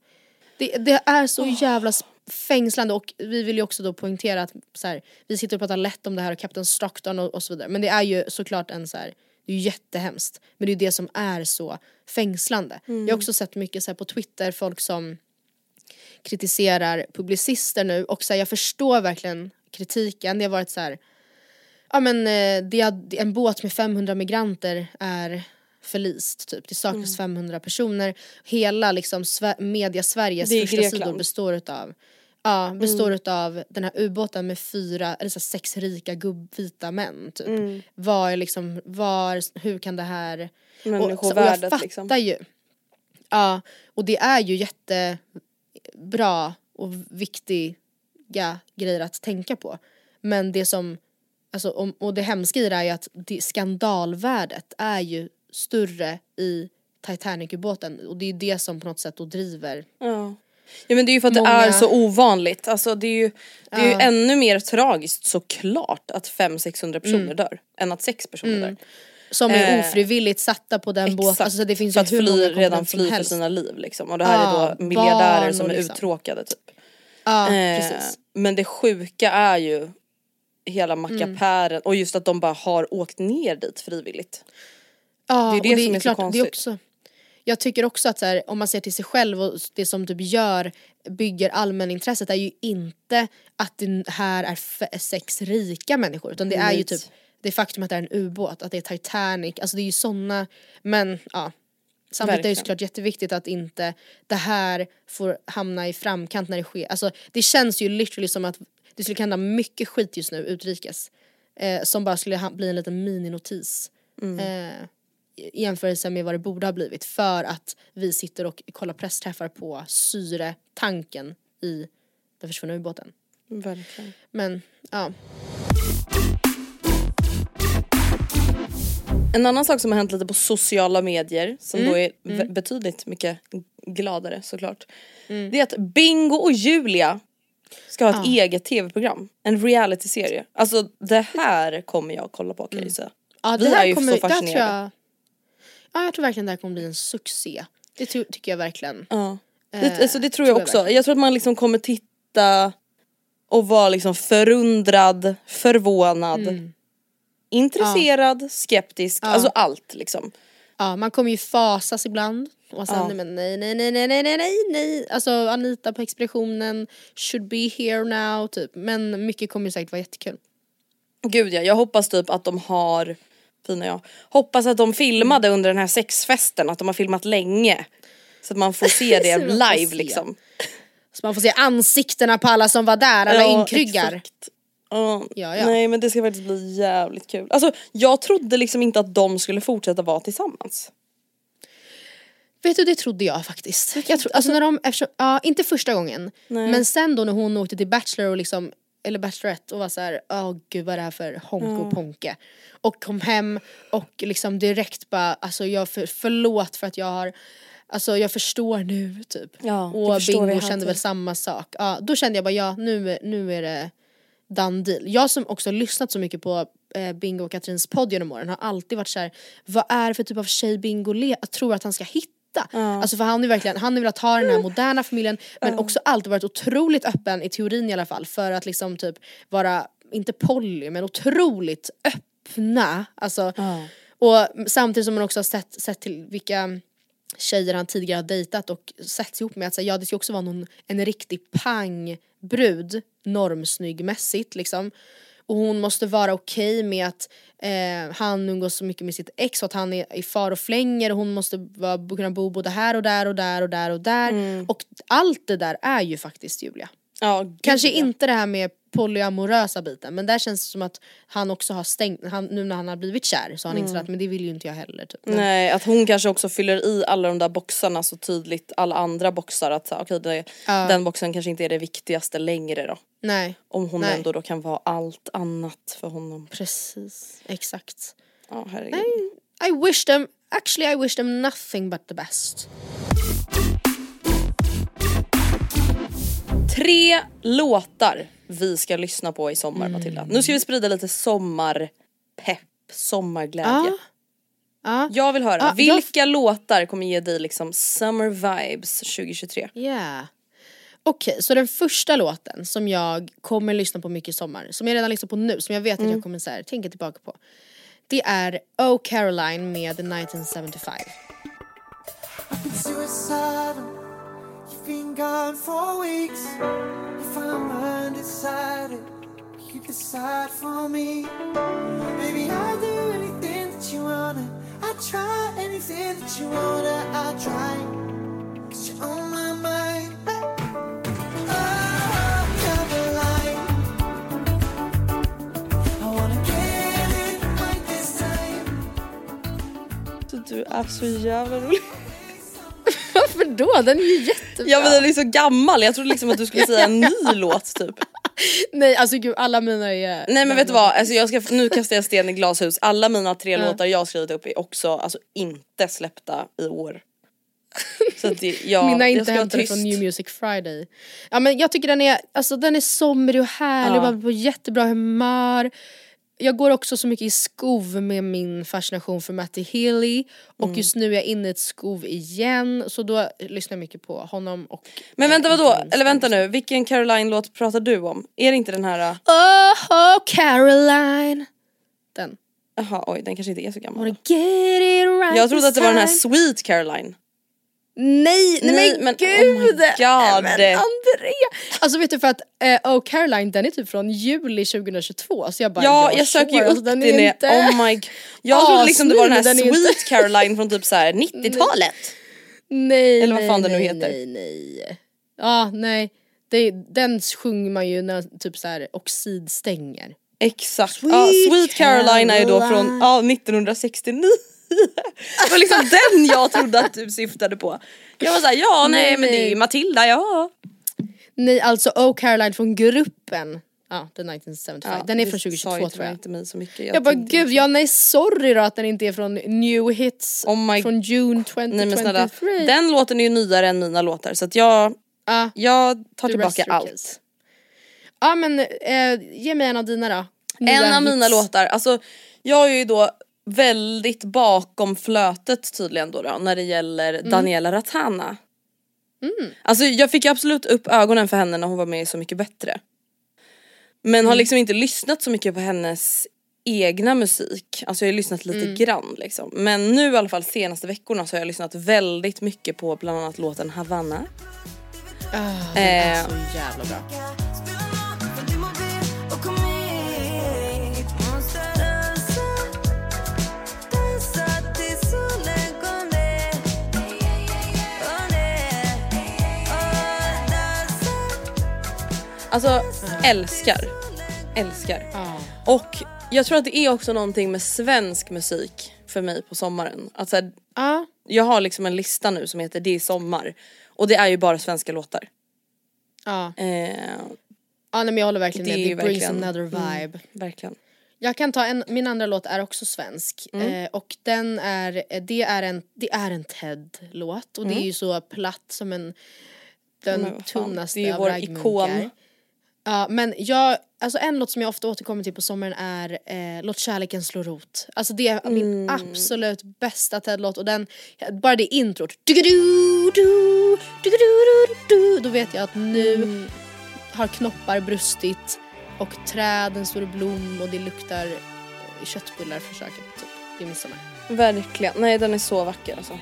Det, det är så jävla s- fängslande och vi vill ju också då poängtera att så här, vi sitter och pratar lätt om det här och Captain Stockton och, och så vidare men det är ju såklart en så här, det är ju jättehemskt men det är ju det som är så fängslande. Jag har också sett mycket så här på Twitter folk som kritiserar publicister nu och så jag förstår verkligen kritiken. Det har varit så här, ja men eh, en båt med 500 migranter är förlist typ. Det saknas Mm. 500 personer. Hela liksom media Sveriges första Grekland. sidor består utav Ja, består Mm. utav den här ubåten med fyra, eller så sex rika gubbvita män typ. Mm. Var är liksom, var, hur kan det här... Och, så- och jag Människovärdet fattar liksom. ju. Ja, och det är ju jättebra och viktiga grejer att tänka på. Men det som, alltså, och det hemska i det är ju att det, skandalvärdet är ju större i Titanic-ubåten och det är det som på något sätt då driver Ja. ja men det är ju för att Många- det är så ovanligt. Alltså det är ju, det är ju Ja. ännu mer tragiskt såklart att 500-600 personer Mm. dör än att sex personer dör. som är Eh, ofrivilligt satta på den båten. Alltså det finns ju att hur fly, många redan fly för sina liv liksom. Och det här Ja, är då miljardärer som är liksom. uttråkade typ. Ja Eh, precis. men det sjuka är ju hela Mm. mackapären och just att de bara har åkt ner dit frivilligt. Ja, det är och det som är så klart, Det är konstigt. också, jag tycker också att så här, om man ser till sig själv och det som typ gör, bygger allmänintresset är ju inte att det här är sex rika människor utan det är ju typ det faktum att det är en ubåt, att det är Titanic, alltså det är ju såna, men ja. Samtidigt är det Verkligen. såklart jätteviktigt att inte det här får hamna i framkant när det sker. Alltså det känns ju literally som att det skulle hända mycket skit just nu utrikes. Eh, som bara skulle bli en liten mininotis. Eh, i jämförelse med vad det borde ha blivit för att vi sitter och kollar pressträffar på syretanken i den försvunna ubåten. Verkligen. Men ja, En annan sak som har hänt lite på sociala medier som Mm. då är v- betydligt mycket gladare såklart. Mm. Det är att Bingo och Julia ska ha ett eget tv-program. En realityserie. Alltså det här kommer jag kolla på kan jag ju säga. ja Vi det här är ju kommer, så det här tror fascinerade. jag, Ja, jag tror verkligen det här kommer bli en succé. Det ty tycker jag verkligen. Ja. Det, eh, alltså det tror jag, tror jag också. Jag, jag tror att man liksom kommer titta och vara liksom förundrad, förvånad, mm. intresserad, ja. skeptisk, ja. alltså allt liksom. Ja, man kommer ju fasas ibland. Och sen, ja. men nej, nej, nej, nej, nej, nej, nej. Alltså Anita på expeditionen, should be here now, typ. Men mycket kommer ju säkert vara jättekul. Gud ja, jag hoppas typ att de har fina jag, hoppas att de filmade under den här sexfesten, att de har filmat länge. Så att man får se det live se. liksom. Så man får se ansiktena på alla som var där, alla Ja, inkryggar. exakt. Ja. Ja, ja. Nej men det ska faktiskt bli jävligt kul. Alltså jag trodde liksom inte att de skulle fortsätta vara tillsammans. Vet du det trodde jag faktiskt. Jag tro, alltså när de, eftersom, ja inte första gången. Men sen då när hon åkte till Bachelor och liksom, eller Bachelorette och var så här, åh gud vad är det här för honk och ponke. Och kom hem och liksom direkt bara, alltså jag för, förlåt för att jag har Alltså jag förstår nu typ. Ja, och Bingo kände hade. väl samma sak. Ja, då kände jag bara ja nu, nu är det done deal. Jag som också lyssnat så mycket på eh, Bingo och Katrins podd genom åren har alltid varit så här: vad är det för typ av tjej Bingo le- tror att han ska hitta? Alltså för han är verkligen, han har velat ha den här moderna familjen men också alltid varit otroligt öppen i teorin i alla fall för att liksom typ vara, inte poly men otroligt öppna. Alltså, och samtidigt som man också har sett, sett till vilka tjejer han tidigare har dejtat och setts ihop med att säga ja det ska också vara någon, en riktig pangbrud normsnyggmässigt liksom. Och hon måste vara okej med att eh, han umgås så mycket med sitt ex och att han är i far och flänger och hon måste vara, kunna bo både här och där och där och där och där. Och allt det där är ju faktiskt Julia. Ja, Kanske ja. inte det här med polyamorösa biten men där känns det som att han också har stängt, han, nu när han har blivit kär så har han insett att men det vill ju inte jag heller typ. Men- Nej att hon kanske också fyller i alla de där boxarna så tydligt, alla andra boxar att okej det, Ja. den boxen kanske inte är det viktigaste längre då. Nej, Om hon Nej. ändå då kan vara allt annat för honom. precis, exakt. Ja herregud. I wish them, actually I wish them nothing but the best. Tre låtar vi ska lyssna på i sommar Matilda. Nu ska vi sprida lite sommarpepp, sommarglädje. Ja. Ja, Jag vill höra, jag- vilka låtar kommer ge dig liksom summer vibes 2023? yeah. Okej, så den första låten som jag kommer lyssna på mycket i sommar, som jag redan lyssnar på nu, som jag vet att jag kommer så här, tänka tillbaka på. Det är Oh Caroline med 1975. Been gone for weeks. If I'm undecided, you decide for me. Baby, I'll do anything that you wanna. I'll try anything that you wanna. I'll try. Cause you're on my mind. Oh. Du är så jävla rolig. Varför då? Den är ju jättebra. Ja men den är så gammal, jag trodde liksom att du skulle säga en ny låt typ. Nej alltså gud alla mina är... Nej men vet du vad, alltså jag ska, nu kastar jag sten i glashus. Alla mina tre Ja. låtar jag har skrivit upp är också alltså, inte släppta i år. Så att det, ja, Mina är inte hämtade från New Music Friday. Ja men jag tycker den är, alltså den är somrig och härlig Ja. man blir på jättebra humör. Jag går också så mycket i skov med min fascination för Matty Healy och Mm. just nu är jag inne i ett skov igen så då lyssnar jag mycket på honom och Men vänta vadå, eller vänta nu, vilken Caroline-låt pratar du om? Är det inte den här, Oh, oh Caroline Den. jaha oj den kanske inte är så gammal. Right Jag trodde att det var den här. Sweet Caroline. Nej, nej, Nej, men, men gud! oh my God. Nej, Men Andrea! Alltså vet du för att eh, Oh Caroline den är typ från juli 2022 så jag bara Ja jag jag söker ju upp alltså, den den är är inte... oh my god. Jag trodde liksom det var den här den är Sweet inte- Caroline från typ så här 90-talet. Nej, Eller vad nej, fan det nu nej, heter. Nej, nej. Ja, nej. Det, den sjunger man ju när typ så här oxidstänger. Exakt, Sweet ja, Sweet Caroline är ju då från Caroline. ja, 1969. Det var liksom den jag trodde att du syftade på. Jag var såhär, ja nej, Nej, men det är ju. Matilda, ja. Nej, alltså Oh Caroline från gruppen. Ja, The 1975. ja den är från sa 2022 ju tror jag. inte mig så mycket. Jag, bara tänkte gud, liksom- ja nej sorry då att den inte är från New Hits Oh från June 2023. Nej men snälla, den låten är ju nyare än mina låtar så att jag, Ja, jag tar tillbaka allt. Ja men eh, ge mig en av dina då. Nya En av mina hits. låtar, alltså jag är ju då väldigt bakom flötet tydligen då, då när det gäller Mm. Daniela Ratana. Alltså jag fick absolut upp ögonen för henne när hon var med i Så mycket bättre. Men Mm. har liksom inte lyssnat så mycket på hennes egna musik. Alltså jag har lyssnat lite Mm. grann liksom. Men nu i alla fall senaste veckorna så har jag lyssnat väldigt mycket på bland annat låten Havanna. Ah, den är Eh, så jävla bra. Alltså älskar. Älskar. Och jag tror att det är också någonting med svensk musik för mig på sommaren. Att så här, Ja. jag har liksom en lista nu som heter Det är sommar. Och det är ju bara svenska låtar. Ja. Eh, ja nej, men jag håller verkligen Det med. Det brings another mm. vibe. verkligen. Jag kan ta en, min andra låt är också svensk. Mm. Eh, och den är, det är en, det är en Ted-låt och det är ju så platt som en den Mm. Men tunnaste det är ju av vår ikon. Ja men jag, alltså en låt som jag ofta återkommer till på sommaren är eh, Låt kärleken slå rot. Alltså det är min Mm. absolut bästa Ted-låt och den, bara det introt, då vet jag att nu Mm. har knoppar brustit och träden står i blom och det luktar eh, köttbullar från köket typ. Det är midsommar. Verkligen. Nej den är så vacker alltså.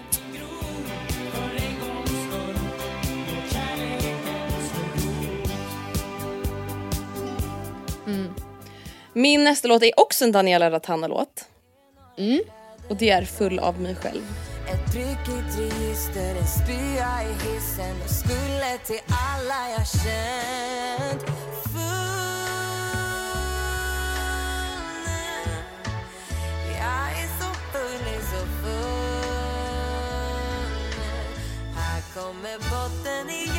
Min nästa låt är också en Daniela Ratana-låt. Mm. Och det är Full av mig själv. Ett prickigt register, en spya i hissen och skulle till alla jag känt Full Jag är så full, är så full Här kommer botten igen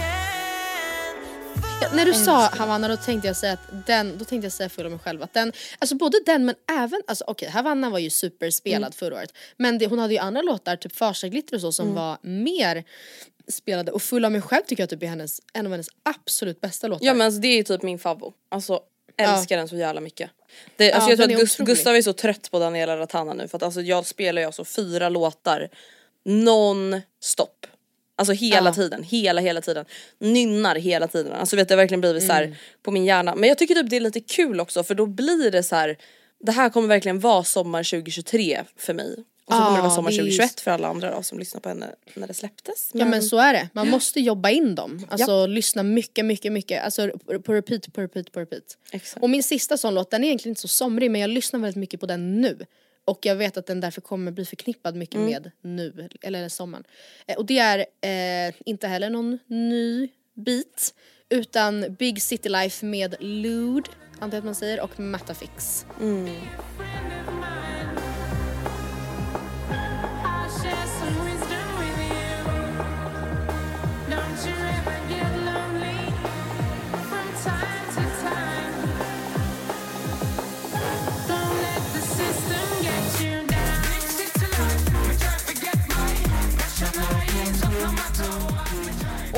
när du sa Havanna då tänkte jag säga att den, då tänkte jag säga full av mig själv att den, alltså både den men även, alltså okej Havanna var ju superspelad Mm. förra året men det, hon hade ju andra låtar, typ Farsaglitter och så som Mm. var mer spelade och full av mig själv tycker jag typ är hennes, en av hennes absolut bästa låtar. Ja men alltså, det är ju typ min favvo. Alltså älskar den så jävla mycket. Det, alltså, Ja, jag tror att är Gus- otrolig. Gustav är så trött på Daniela Ratana nu för att alltså, jag spelar ju alltså fyra låtar non-stop. Alltså hela Ja. tiden, hela hela tiden. Nynnar hela tiden. Alltså vet det har verkligen blivit så Mm. här på min hjärna. Men jag tycker typ det är lite kul också för då blir det så här. Det här kommer verkligen vara sommar 2023 för mig. Och så kommer det vara sommar det är ju- 2021 för alla andra då som lyssnar på henne när det släpptes. Ja men så är det, man måste jobba in dem. Alltså Ja. lyssna mycket, mycket, mycket. Alltså på repeat, på repeat, på repeat. Exakt. Och min sista sån låt, den är egentligen inte så somrig men jag lyssnar väldigt mycket på den nu. Och jag vet att den därför kommer bli förknippad mycket Mm. med nu, eller sommaren. Eh, och det är eh, inte heller någon ny bit. Utan Big City Life med Lude, antar jag att man säger, och Matafix.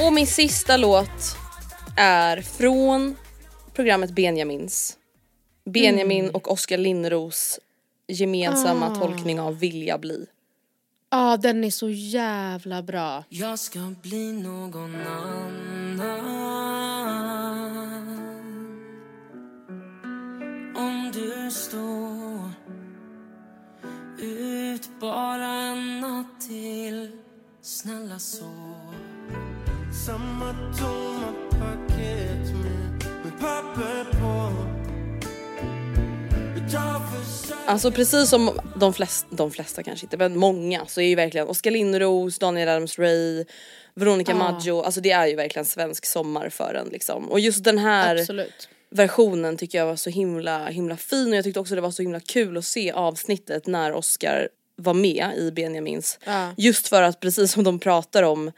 Och min sista låt är från programmet Benjamins. Benjamin och Oskar Linnros gemensamma tolkning av Vilja bli. Ja den är så jävla bra. Jag ska bli någon annan Om du står ut bara en natt till Snälla sov Samma tomma paket med, med papper på Alltså precis som de flesta, de flesta kanske inte men många så är ju verkligen Oskar Linnros, Daniel Adams-Ray, Veronica Maggio, alltså det är ju verkligen svensk sommar för en liksom. Och just den här Absolut. versionen tycker jag var så himla himla fin och jag tyckte också det var så himla kul att se avsnittet när Oscar var med i Benjamins. Ja. Just för att precis som de pratar om,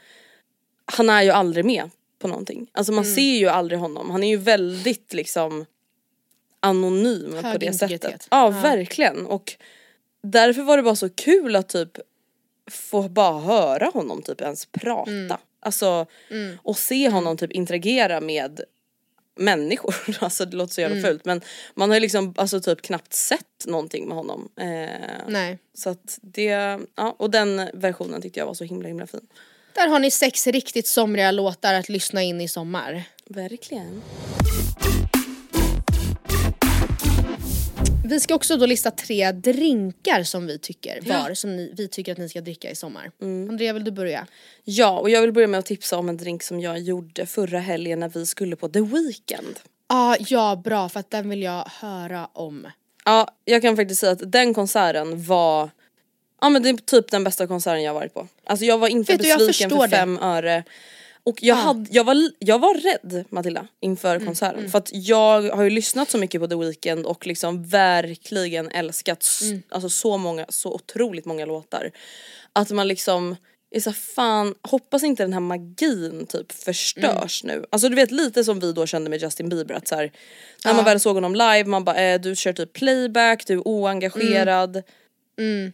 han är ju aldrig med på någonting. Alltså man Mm. ser ju aldrig honom, han är ju väldigt liksom anonym på Hög det integritet. sättet. Ja, verkligen och därför var det bara så kul att typ få bara höra honom typ ens prata. Mm. Alltså och se honom typ interagera med människor. Alltså det låter så Mm. jävla fult men man har ju liksom alltså typ knappt sett någonting med honom. Eh, Nej. så att det, ja och den versionen tyckte jag var så himla himla fin. Där har ni sex riktigt somriga låtar att lyssna in i sommar. Verkligen. Vi ska också då lista tre drinkar som vi tycker var, som ni, vi tycker att ni ska dricka i sommar. Andrea vill du börja? Ja och jag vill börja med att tipsa om en drink som jag gjorde förra helgen när vi skulle på The Weeknd. Ah, ja bra för att den vill jag höra om. Ja jag kan faktiskt säga att den konserten var Ja men det är typ den bästa konserten jag varit på. Alltså jag var inte Vet du, besviken förstår för det. fem öre. Och jag, hade, jag, var, jag var rädd Matilda inför Mm, konserten för att jag har ju lyssnat så mycket på The Weeknd och liksom verkligen älskat Mm. alltså så många, så otroligt många låtar. Att man liksom är så fan hoppas inte den här magin typ förstörs Mm. nu. Alltså du vet lite som vi då kände med Justin Bieber att så här, när man väl såg honom live man bara eh, du kör typ playback, du är oengagerad. Mm.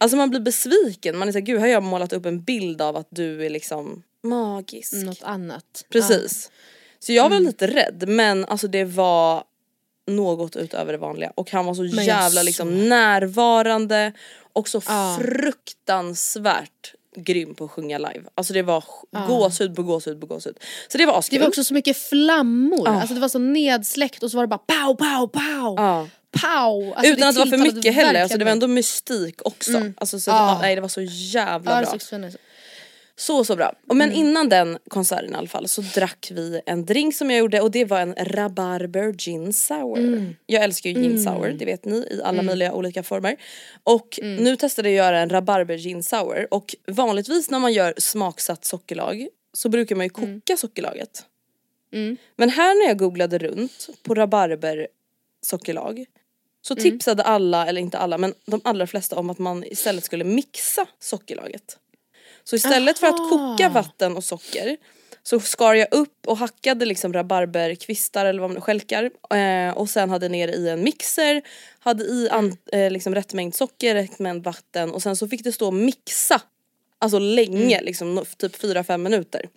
Alltså man blir besviken, man är såhär gud har jag målat upp en bild av att du är liksom magisk. Något annat. Precis. Så jag var lite rädd men alltså det var något utöver det vanliga och han var så jag jävla liksom närvarande och så Ja. fruktansvärt grym på att sjunga live. Alltså det var sk- gåshud på gåshud på gåshud. Så det var Det askul. var också så mycket flammor, alltså det var så nedsläckt och så var det bara pow pow pow. Ja. Pow! Alltså, Utan att det var för mycket heller, alltså det var ändå mystik också. Alltså så ja. nej det var så jävla det bra. så. Så så bra. Och Men Mm. innan den konserten i alla fall så drack vi en drink som jag gjorde och det var en rabarber gin sour. Mm. Jag älskar ju gin sour, det vet ni i alla möjliga olika former. Och Mm. nu testade jag göra en rabarber gin sour och vanligtvis när man gör smaksatt sockerlag så brukar man ju koka Mm. sockerlaget. Men här när jag googlade runt på rabarber sockerlag så Mm. tipsade alla, eller inte alla men de allra flesta om att man istället skulle mixa sockerlaget. Så istället för att koka vatten och socker så skar jag upp och hackade liksom rabarberkvistar eller vad man skälkar eh, och sen hade ner i en mixer, hade i an, eh, liksom rätt mängd socker, rätt mängd vatten och sen så fick det stå och mixa Alltså länge, liksom no- typ 4-5 minuter.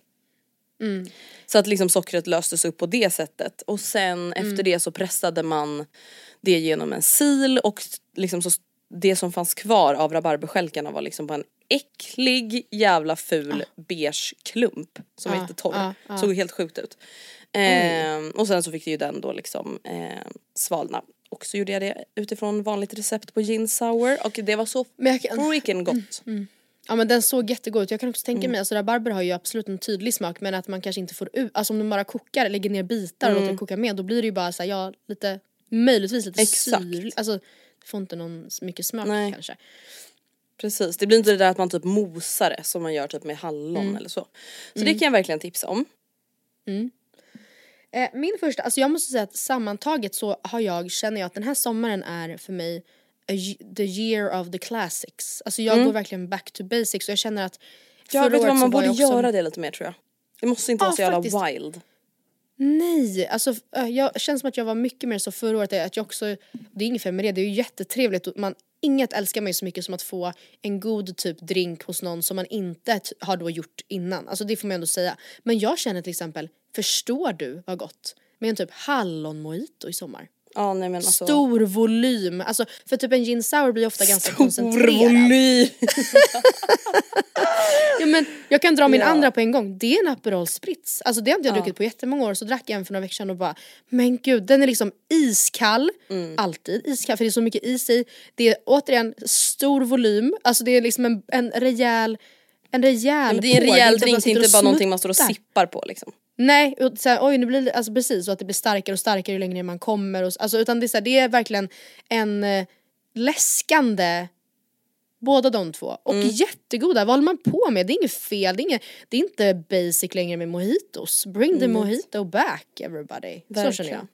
Så att liksom sockret löstes upp på det sättet och sen efter det så pressade man det genom en sil och liksom så det som fanns kvar av rabarberstjälkarna var liksom bara en äcklig jävla ful beige klump som var Ah, jättetorr. ah, ah. Såg helt sjukt ut. Ehm, och sen så fick ju den då liksom eh, svalna. Och så gjorde jag det utifrån vanligt recept på gin sour och det var så jag kan- freaking gott. Ja men den såg jättegod ut. Jag kan också tänka Mm. mig, alltså rabarber har ju absolut en tydlig smak men att man kanske inte får ut, alltså om du bara kokar, lägger ner bitar och Mm. låter det koka med då blir det ju bara såhär, ja lite, möjligtvis lite Exakt. syrligt. Alltså får inte någon mycket smak Nej. kanske. Precis, det blir inte det där att man typ mosar det som man gör typ med hallon Mm. eller så. Så det kan jag verkligen tipsa om. Eh, min första, alltså jag måste säga att sammantaget så har jag, känner jag att den här sommaren är för mig the year of the classics. Alltså jag går verkligen back to basics och jag känner att Mm. Ja, förra vet vad, man borde jag också, göra det lite mer tror jag. Det måste inte Ja, vara så jävla faktiskt. wild. Nej, alltså jag känns som att jag var mycket mer så förra året att jag också, det är inget fel med det, det är ju jättetrevligt man inget älskar mig så mycket som att få en god typ drink hos någon som man inte har då gjort innan. Alltså det får man ändå säga. Men jag känner till exempel, förstår du vad gott med en typ hallonmojito i sommar? Ja nej men alltså. Stor volym, alltså för typ en gin sour blir ofta ganska Stor koncentrerad. volym. Ja, men jag kan dra min Ja. andra på en gång, det är en Aperol Spritz. Alltså det har inte jag Ja. druckit på jättemånga år så drack jag en för några veckor sedan och bara Men gud den är liksom iskall, Mm. alltid iskall för det är så mycket is i. Det är återigen stor volym, alltså det är liksom en, en rejäl en rejäl Men det är en rejäl drink, det är sitter inte bara någonting man står och sippar på liksom. Nej, och så här, oj nu blir det, alltså precis så att det blir starkare och starkare ju längre ner man kommer och, alltså, utan det är, så här, det är verkligen en eh, läskande Båda de två. Och Mm. jättegoda, vad håller man på med? Det är inget fel, det är, inget, det är inte basic längre med mojitos. Bring the mojito back everybody. Så känner jag.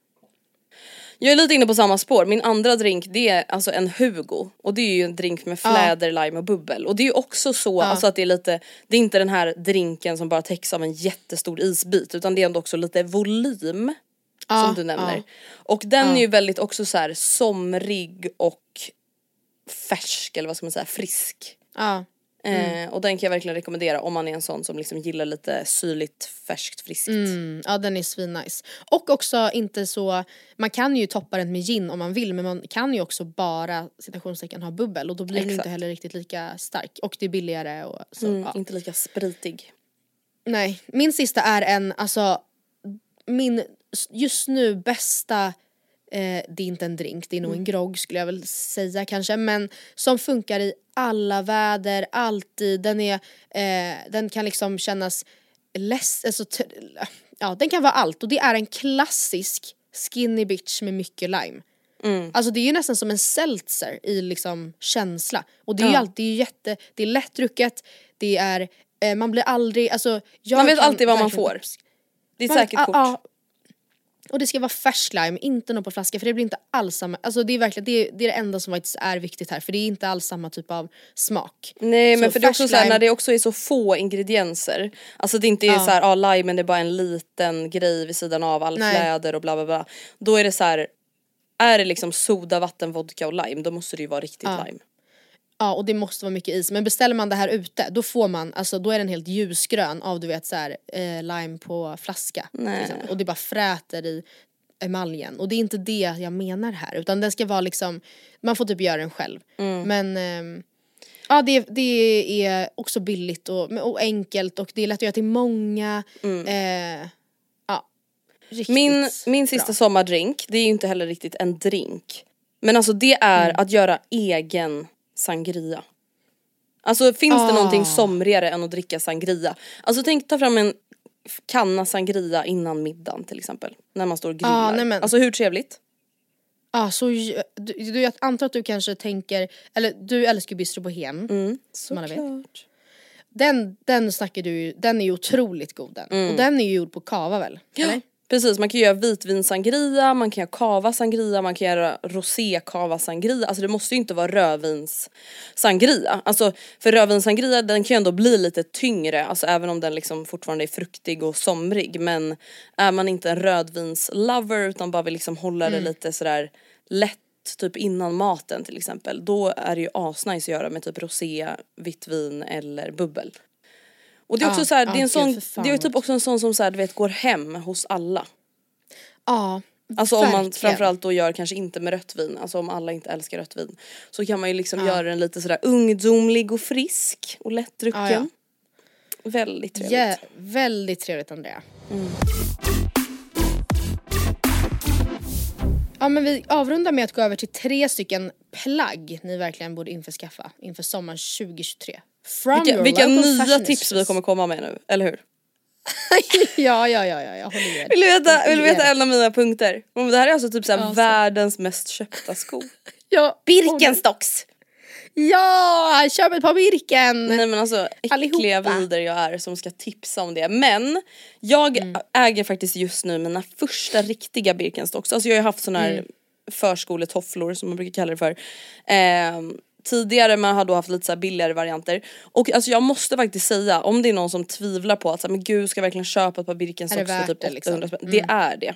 Jag är lite inne på samma spår, min andra drink det är alltså en Hugo och det är ju en drink med fläder, lime och bubbel och det är ju också så alltså att det är lite, det är inte den här drinken som bara täcks av en jättestor isbit utan det är ändå också lite volym Ja, som du nämner. ja. Och den Ja. är ju väldigt också så här somrig och färsk eller vad ska man säga, frisk. Ja. Eh, och den kan jag verkligen rekommendera om man är en sån som liksom gillar lite syrligt, färskt, friskt. Mm, ja den är svinnice. Och också inte så, man kan ju toppa den med gin om man vill men man kan ju också bara citationstecken ha bubbel och då blir den Exakt. inte heller riktigt lika stark. Och det är billigare och så. Mm, ja. Inte lika spritig. Nej, min sista är en, alltså min just nu bästa eh, det är inte en drink, det är nog en grogg skulle jag väl säga kanske men som funkar i alla väder, alltid, den är, eh, den kan liksom kännas less, alltså, ja den kan vara allt och det är en klassisk skinny bitch med mycket lime. Alltså det är ju nästan som en seltzer i liksom känsla. Och det är ju Ja. alltid det är ju jätte, det är lättdrucket, det är, eh, man blir aldrig, alltså Man vet alltid vad man får. Det är ett säkert ja, kort. Och det ska vara färsk lime, inte något på flaska för det blir inte alls samma, alltså det är verkligen det, är- det är det enda som faktiskt är viktigt här för det är inte alls samma typ av smak. Nej men Så för det är också såhär när det också är så få ingredienser. Alltså det inte är Ja. såhär, ja ah, limen är bara en liten grej vid sidan av all Nej. fläder och bla bla bla. Då är det så här. är det liksom soda, vatten, vodka och lime då måste det ju vara riktigt Ja. lime. Ja och det måste vara mycket is men beställer man det här ute då får man, alltså då är den helt ljusgrön av du vet såhär eh, lime på flaska. Nej. Och det bara fräter i emaljen och det är inte det jag menar här utan den ska vara liksom, man får typ göra den själv. Mm. Men ehm, ja det, det är också billigt och, och enkelt och det är lätt att göra till många. Eh, ja, riktigt Mm. Min, min sista bra. sommardrink, det är ju inte heller riktigt en drink. Men alltså det är Mm. att göra egen sangria. Alltså finns det Ah. någonting somrigare än att dricka sangria? Alltså tänk ta fram en kanna sangria innan middagen till exempel. När man står och grillar. Ah, nej men- Alltså hur trevligt? Ja, så ju- du, du, jag antar att du kanske tänker, eller du älskar ju Bistro Bohem Mm. som alla vet. Den, den snackar du den är ju otroligt god den. Och den är ju gjord på kava väl? Eller? Precis, man kan göra vitvinsangria, man kan göra kava sangria, man kan göra rosé kava sangria. Alltså det måste ju inte vara rödvins sangria. Alltså för rödvinssangria den kan ju ändå bli lite tyngre, alltså även om den liksom fortfarande är fruktig och somrig. Men är man inte en rödvinslover utan bara vill liksom hålla det lite sådär lätt typ innan maten till exempel. Då är det ju asnice att göra med typ rosé, vitt vin eller bubbel. Och det är också Ja, så här, det är en sån, det är typ också en sån som så här, du vet går hem hos alla. Ja, Alltså om man verkligen. framförallt då gör kanske inte med rött vin, alltså om alla inte älskar rött vin. Så kan man ju liksom Ja. göra den lite sådär ungdomlig och frisk och lättdrucken. Ja, ja. Väldigt trevligt. Ja, väldigt trevligt Andrea. Ja men vi avrundar med att gå över till tre stycken plagg ni verkligen borde införskaffa inför sommaren 2023. From Vilka, vilka nya tips vi kommer komma med nu, eller hur? ja, ja, ja, ja, jag håller med. Vill du veta, vill du veta en av mina punkter? Men Det här är alltså typ såhär Ja, så. världens mest köpta sko. Ja, Birkenstocks! Ja, köp ett par Birken! Nej men alltså äckliga Allihopa. vider jag är som ska tipsa om det. Men jag Mm. äger faktiskt just nu mina första riktiga Birkenstocks. Alltså jag har ju haft såna här Mm. förskoletofflor som man brukar kalla det för. Ehm, tidigare man har då haft lite så billigare varianter. Och alltså jag måste faktiskt säga om det är någon som tvivlar på att så här, men gud ska jag verkligen köpa ett par Birkenstocks för typ det, 800 liksom? spänn. Det är det.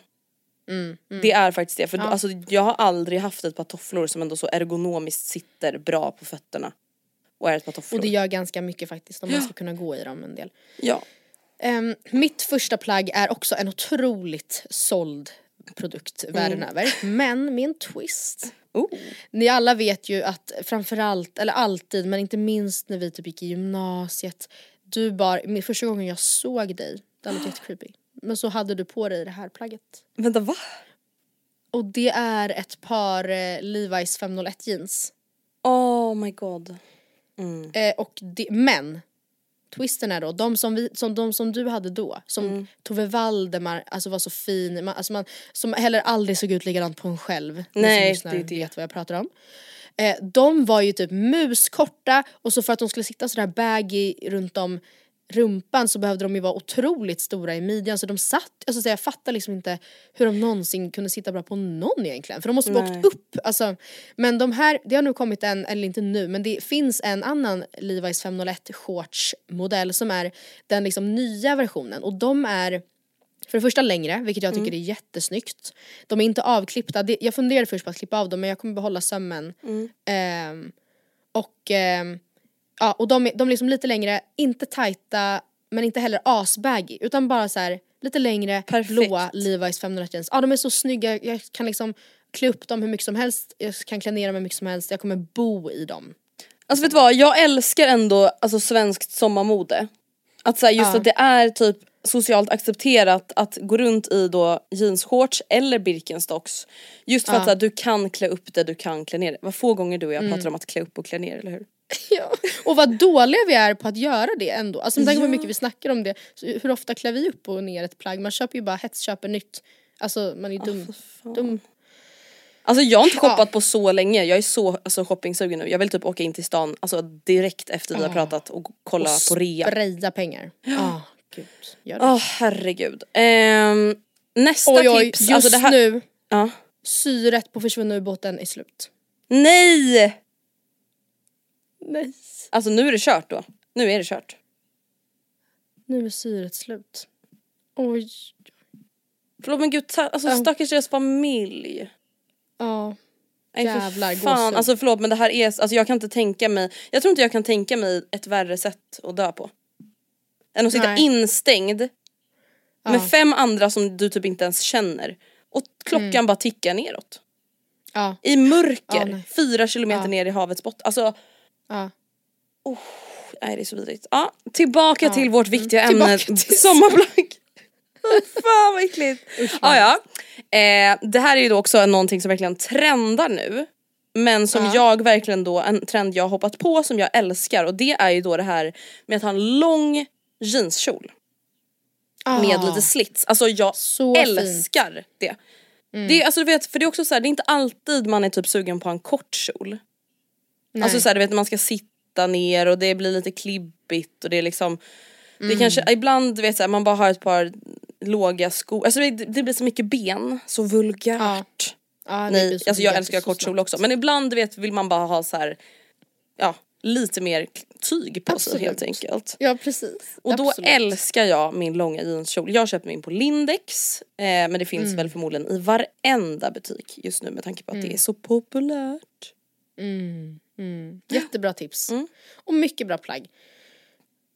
Det är faktiskt det. För alltså, jag har aldrig haft ett par tofflor som ändå så ergonomiskt sitter bra på fötterna. Och är ett par tofflor. Och det gör ganska mycket faktiskt om man ska kunna gå i dem en del. Ja. Ehm, mitt första plagg är också en otroligt såld produkt världen över. Men med en twist. Oh. Ni alla vet ju att framförallt, eller alltid, men inte minst när vi typ gick i gymnasiet. Du bar, min första gången jag såg dig, det låter jättecreepy. Men så hade du på dig det här plagget. Vänta va? Och det är ett par eh, Levi's 501 jeans. Oh my god. Eh, och det, men twisten är då, de som, vi, som, de som du hade då, som Mm. Tove Valdemar alltså var så fin, man, alltså man, som heller aldrig såg ut likadant på en själv. Nej, som lyssnar det är det. vet vad jag pratar om. Eh, de var ju typ muskorta och så för att de skulle sitta sådär baggy runt om rumpan så behövde de ju vara otroligt stora i midjan. Så de satt, alltså så jag fattar liksom inte hur de någonsin kunde sitta bra på någon egentligen. För de måste ha åkt upp. Alltså, men de här, det har nu kommit en, eller inte nu men det finns en annan Levi's 501 shorts modell som är den liksom nya versionen. Och de är för det första längre, vilket jag tycker är jättesnyggt. De är inte avklippta, jag funderade först på att klippa av dem men jag kommer behålla sömmen. Ehm, och ehm, ja, och de är, de är liksom lite längre, inte tajta men inte heller asbaggy utan bara så här lite längre, Perfekt. blåa Levi's 501 jeans. Ja de är så snygga, jag kan liksom klä upp dem hur mycket som helst, jag kan klä ner dem hur mycket som helst, jag kommer bo i dem. Alltså vet du vad, jag älskar ändå alltså, svenskt sommarmode. Att så här, just Ja. att det är typ socialt accepterat att gå runt i då jeansshorts eller Birkenstocks. Just för Ja. att här, du kan klä upp det, du kan klä ner det. Vad få gånger du och jag Mm. pratar om att klä upp och klä ner, eller hur? Ja. Och vad dåliga vi är på att göra det ändå. Alltså med tanke på hur mycket vi snackar om det. Så hur ofta klär vi upp och ner ett plagg? Man köper ju bara hetsköper nytt. Alltså man är dum. dum. Alltså jag har inte Ja. shoppat på så länge, jag är så alltså, shoppingsugen nu. Jag vill typ åka in till stan alltså, direkt efter vi har pratat och kolla och på rea. Spraya pengar. Ja, gud. Gör det. Åh herregud. Ehm, nästa oj oj, tips, just alltså här... nu, Ja. syret på försvunna ubåten är slut. Nej! Nej. Alltså nu är det kört då. Nu är det kört. Nu är syret slut. Oj. Förlåt men gud, ta, alltså stackars deras familj. Ja. Nej, för Jävlar, fan. gåshud. Alltså förlåt men det här är, alltså jag kan inte tänka mig, jag tror inte jag kan tänka mig ett värre sätt att dö på. Än att sitta Nej. instängd Ja. med fem andra som du typ inte ens känner. Och klockan Mm. bara tickar neråt. Ja. I mörker, Ja, nej. fyra kilometer Ja. ner i havets botten. Alltså, ja. nej det är så vidrigt. Ja, tillbaka Ja. till vårt viktiga Mm. ämne, till sommarplagg. Fan vad äckligt. Ja, ja. Eh, det här är ju då också någonting som verkligen trendar nu. Men som Ja. jag verkligen då, en trend jag har hoppat på som jag älskar och det är ju då det här med att ha en lång jeanskjol med Ah. lite slits. Alltså jag Så fint. Mm. älskar det. det är, alltså, du vet, för det är också så här, det är inte alltid man är typ sugen på en kort kjol. Nej. Alltså så här, du vet man ska sitta ner och det blir lite klibbigt och det är liksom Det Mm. kanske, ibland du vet så här, man bara har ett par låga skor, alltså det, det blir så mycket ben, så vulgärt. Ja, det Nej, alltså jag älskar kort kjol också men ibland du vet vill man bara ha så här, ja lite mer tyg på sig Absolut. helt enkelt. Ja precis. Och då Absolut. älskar jag min långa jeanskjol. Jag köpte min på Lindex eh, men det finns Mm. väl förmodligen i varenda butik just nu med tanke på att det är så populärt. Mm, mm. Jättebra tips. Mm. Och mycket bra plagg.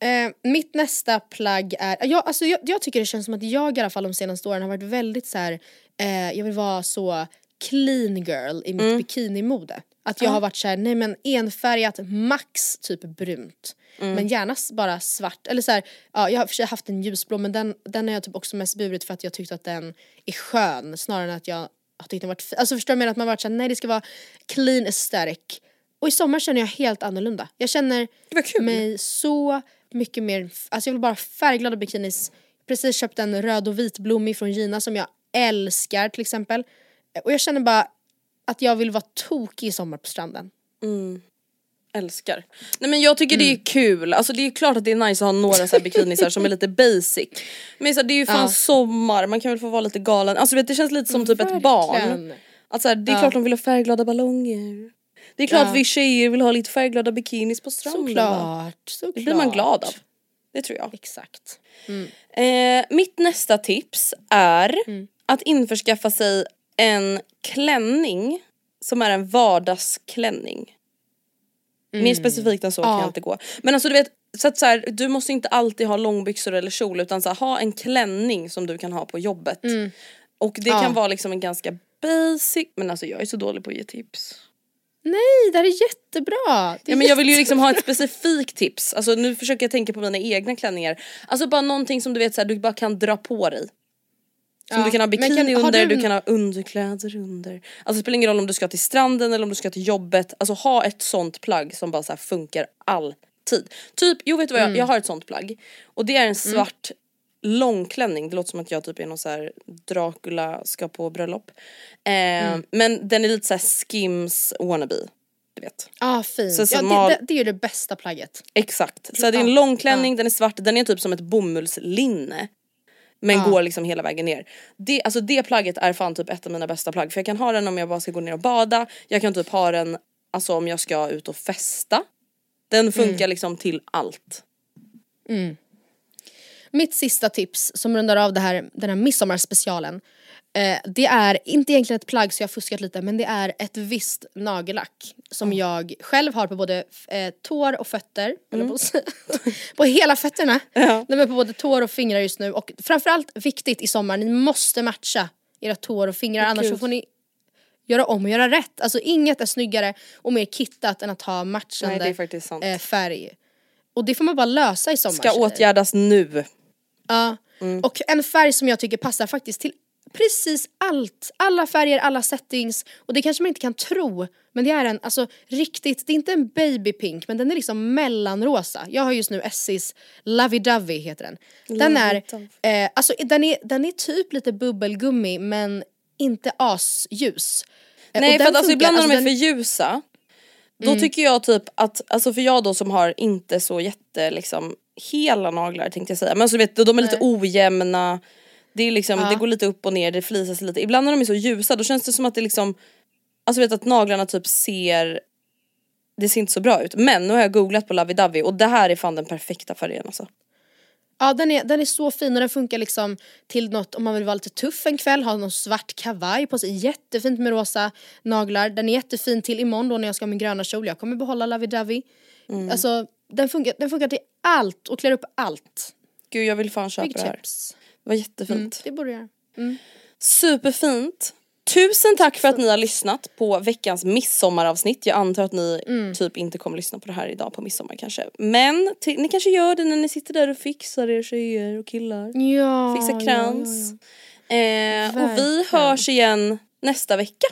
Eh, mitt nästa plagg är, jag, alltså jag, jag tycker det känns som att jag i alla fall de senaste åren har varit väldigt så här. Eh, jag vill vara så clean girl i mitt Mm. bikinimode. Att jag har varit så här, nej men enfärgat, max typ brunt. Mm. Men gärna bara svart. Eller så här, ja, jag har för sig haft en ljusblå men den, den har jag typ också mest burit för att jag tyckte att den är skön snarare än att jag har tyckt den varit fin. Alltså förstår du vad jag menar? Att man har varit såhär, nej det ska vara clean aesthetic. Och i sommar känner jag helt annorlunda. Jag känner Det mig så mycket mer, alltså jag vill bara ha färgglada bikinis. Precis köpt en röd och vitblommig från Gina som jag älskar till exempel. Och jag känner bara att jag vill vara tokig i sommar på stranden. Älskar. Nej men jag tycker det Mm. är kul, alltså det är klart att det är nice att ha några så här bikinisar som är lite basic. Men så här, det är ju fan Ja. sommar, man kan väl få vara lite galen. Alltså vet, det känns lite som typ ett barn. Verkligen. Att så här, det är Ja. klart de vill ha färgglada ballonger. Det är klart Ja. vi tjejer vill ha lite färgglada bikinis på stranden. Såklart, såklart. Det blir man glad av. Det tror jag. Exakt. Eh, mitt nästa tips är att införskaffa sig en klänning som är en vardagsklänning. Mer specifikt än så kan Ja. jag inte gå. Men alltså du vet, så att så här, du måste inte alltid ha långbyxor eller kjol utan så här, ha en klänning som du kan ha på jobbet. Och det Ja. kan vara liksom en ganska basic, men alltså jag är så dålig på att ge tips. Nej, det här är jättebra. Det är Ja, men jag vill ju liksom ha ett specifikt tips. Alltså nu försöker jag tänka på mina egna klänningar. Alltså bara någonting som du vet så här, du bara kan dra på dig. Som Ja, du kan ha bikini kan- under, du- du kan ha underkläder under. Alltså det spelar ingen roll om du ska till stranden eller om du ska till jobbet. Alltså ha ett sånt plagg som bara så här funkar alltid. Typ, jo vet du vad jag, Mm. jag har ett sånt plagg. Och det är en svart långklänning. Det låter som att jag typ är någon så här Dracula ska på bröllop. Eh, Mm. Men den är lite så Skims wannabe. Du vet. Ah, fint. Så ja, smal- det, det, det är ju det bästa plagget. Exakt. Så det är en Ja, långklänning, den är svart, den är typ som ett bomullslinne. Men Ja. går liksom hela vägen ner. Det, alltså det plagget är fan typ ett av mina bästa plagg. För jag kan ha den om jag bara ska gå ner och bada. Jag kan typ ha den alltså om jag ska ut och festa. Den funkar Mm. liksom till allt. Mitt sista tips som rundar av det här, den här midsommarspecialen. Eh, det är inte egentligen ett plagg så jag har fuskat lite men det är ett visst nagellack som jag själv har på både eh, tår och fötter. Eller på, på hela fötterna. Nej, men på både tår och fingrar just nu och framförallt viktigt i sommar, ni måste matcha era tår och fingrar annars så får ni göra om och göra rätt. Alltså inget är snyggare och mer kittat än att ha matchande Nej eh, färg. Och det får man bara lösa i sommar. Ska åtgärdas nu. Ja. Och en färg som jag tycker passar faktiskt till precis allt. Alla färger, alla settings. Och det kanske man inte kan tro. Men det är en, alltså riktigt, det är inte en baby pink men den är liksom mellanrosa. Jag har just nu Essis Lovey Dovey heter den. Den är, eh, alltså den är, den är typ lite bubbelgummi men inte asljus. Eh, Nej för att alltså ibland när de är den- för ljusa Då tycker jag typ att, alltså för jag då som har inte så jätte liksom hela naglar tänkte jag säga men så vet du de är lite ojämna Det är liksom, det går lite upp och ner, det flisas lite. Ibland när de är så ljusa då känns det som att det liksom Alltså vet att naglarna typ ser Det ser inte så bra ut men nu har jag googlat på Lovey Dovey och det här är fan den perfekta färgen alltså. Ja den är, den är så fin och den funkar liksom till något om man vill vara lite tuff en kväll, ha någon svart kavaj på sig, jättefint med rosa naglar. Den är jättefin till imorgon då när jag ska ha min gröna kjol, jag kommer behålla Lovey Dovey. Mm. Alltså den funkar, den funkar till allt och klär upp allt. Gud jag vill fan köpa Big det här. chips. Det var jättefint. Det borde jag göra. Superfint. Tusen tack för att ni har lyssnat på veckans midsommaravsnitt. Jag antar att ni Mm. typ inte kommer lyssna på det här idag på midsommar kanske. Men ni kanske gör det när ni sitter där och fixar er tjejer och killar. Ja, Fixar ja, krans. ja, Eh, och vi hörs igen nästa vecka.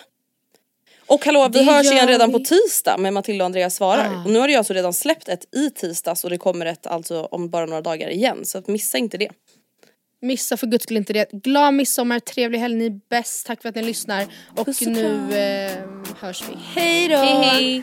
Och hallå vi Det hörs igen redan på tisdag med Matilda och Andreas svarar. Ah. Och nu har jag alltså redan släppt ett i tisdags och det kommer ett alltså om bara några dagar igen. Så missa inte det. Missa för guds skull inte det. Glad midsommar, trevlig helg, ni är bäst. Tack för att ni lyssnar. Och Puss och nu eh, hörs vi. Hej då! Hej hej!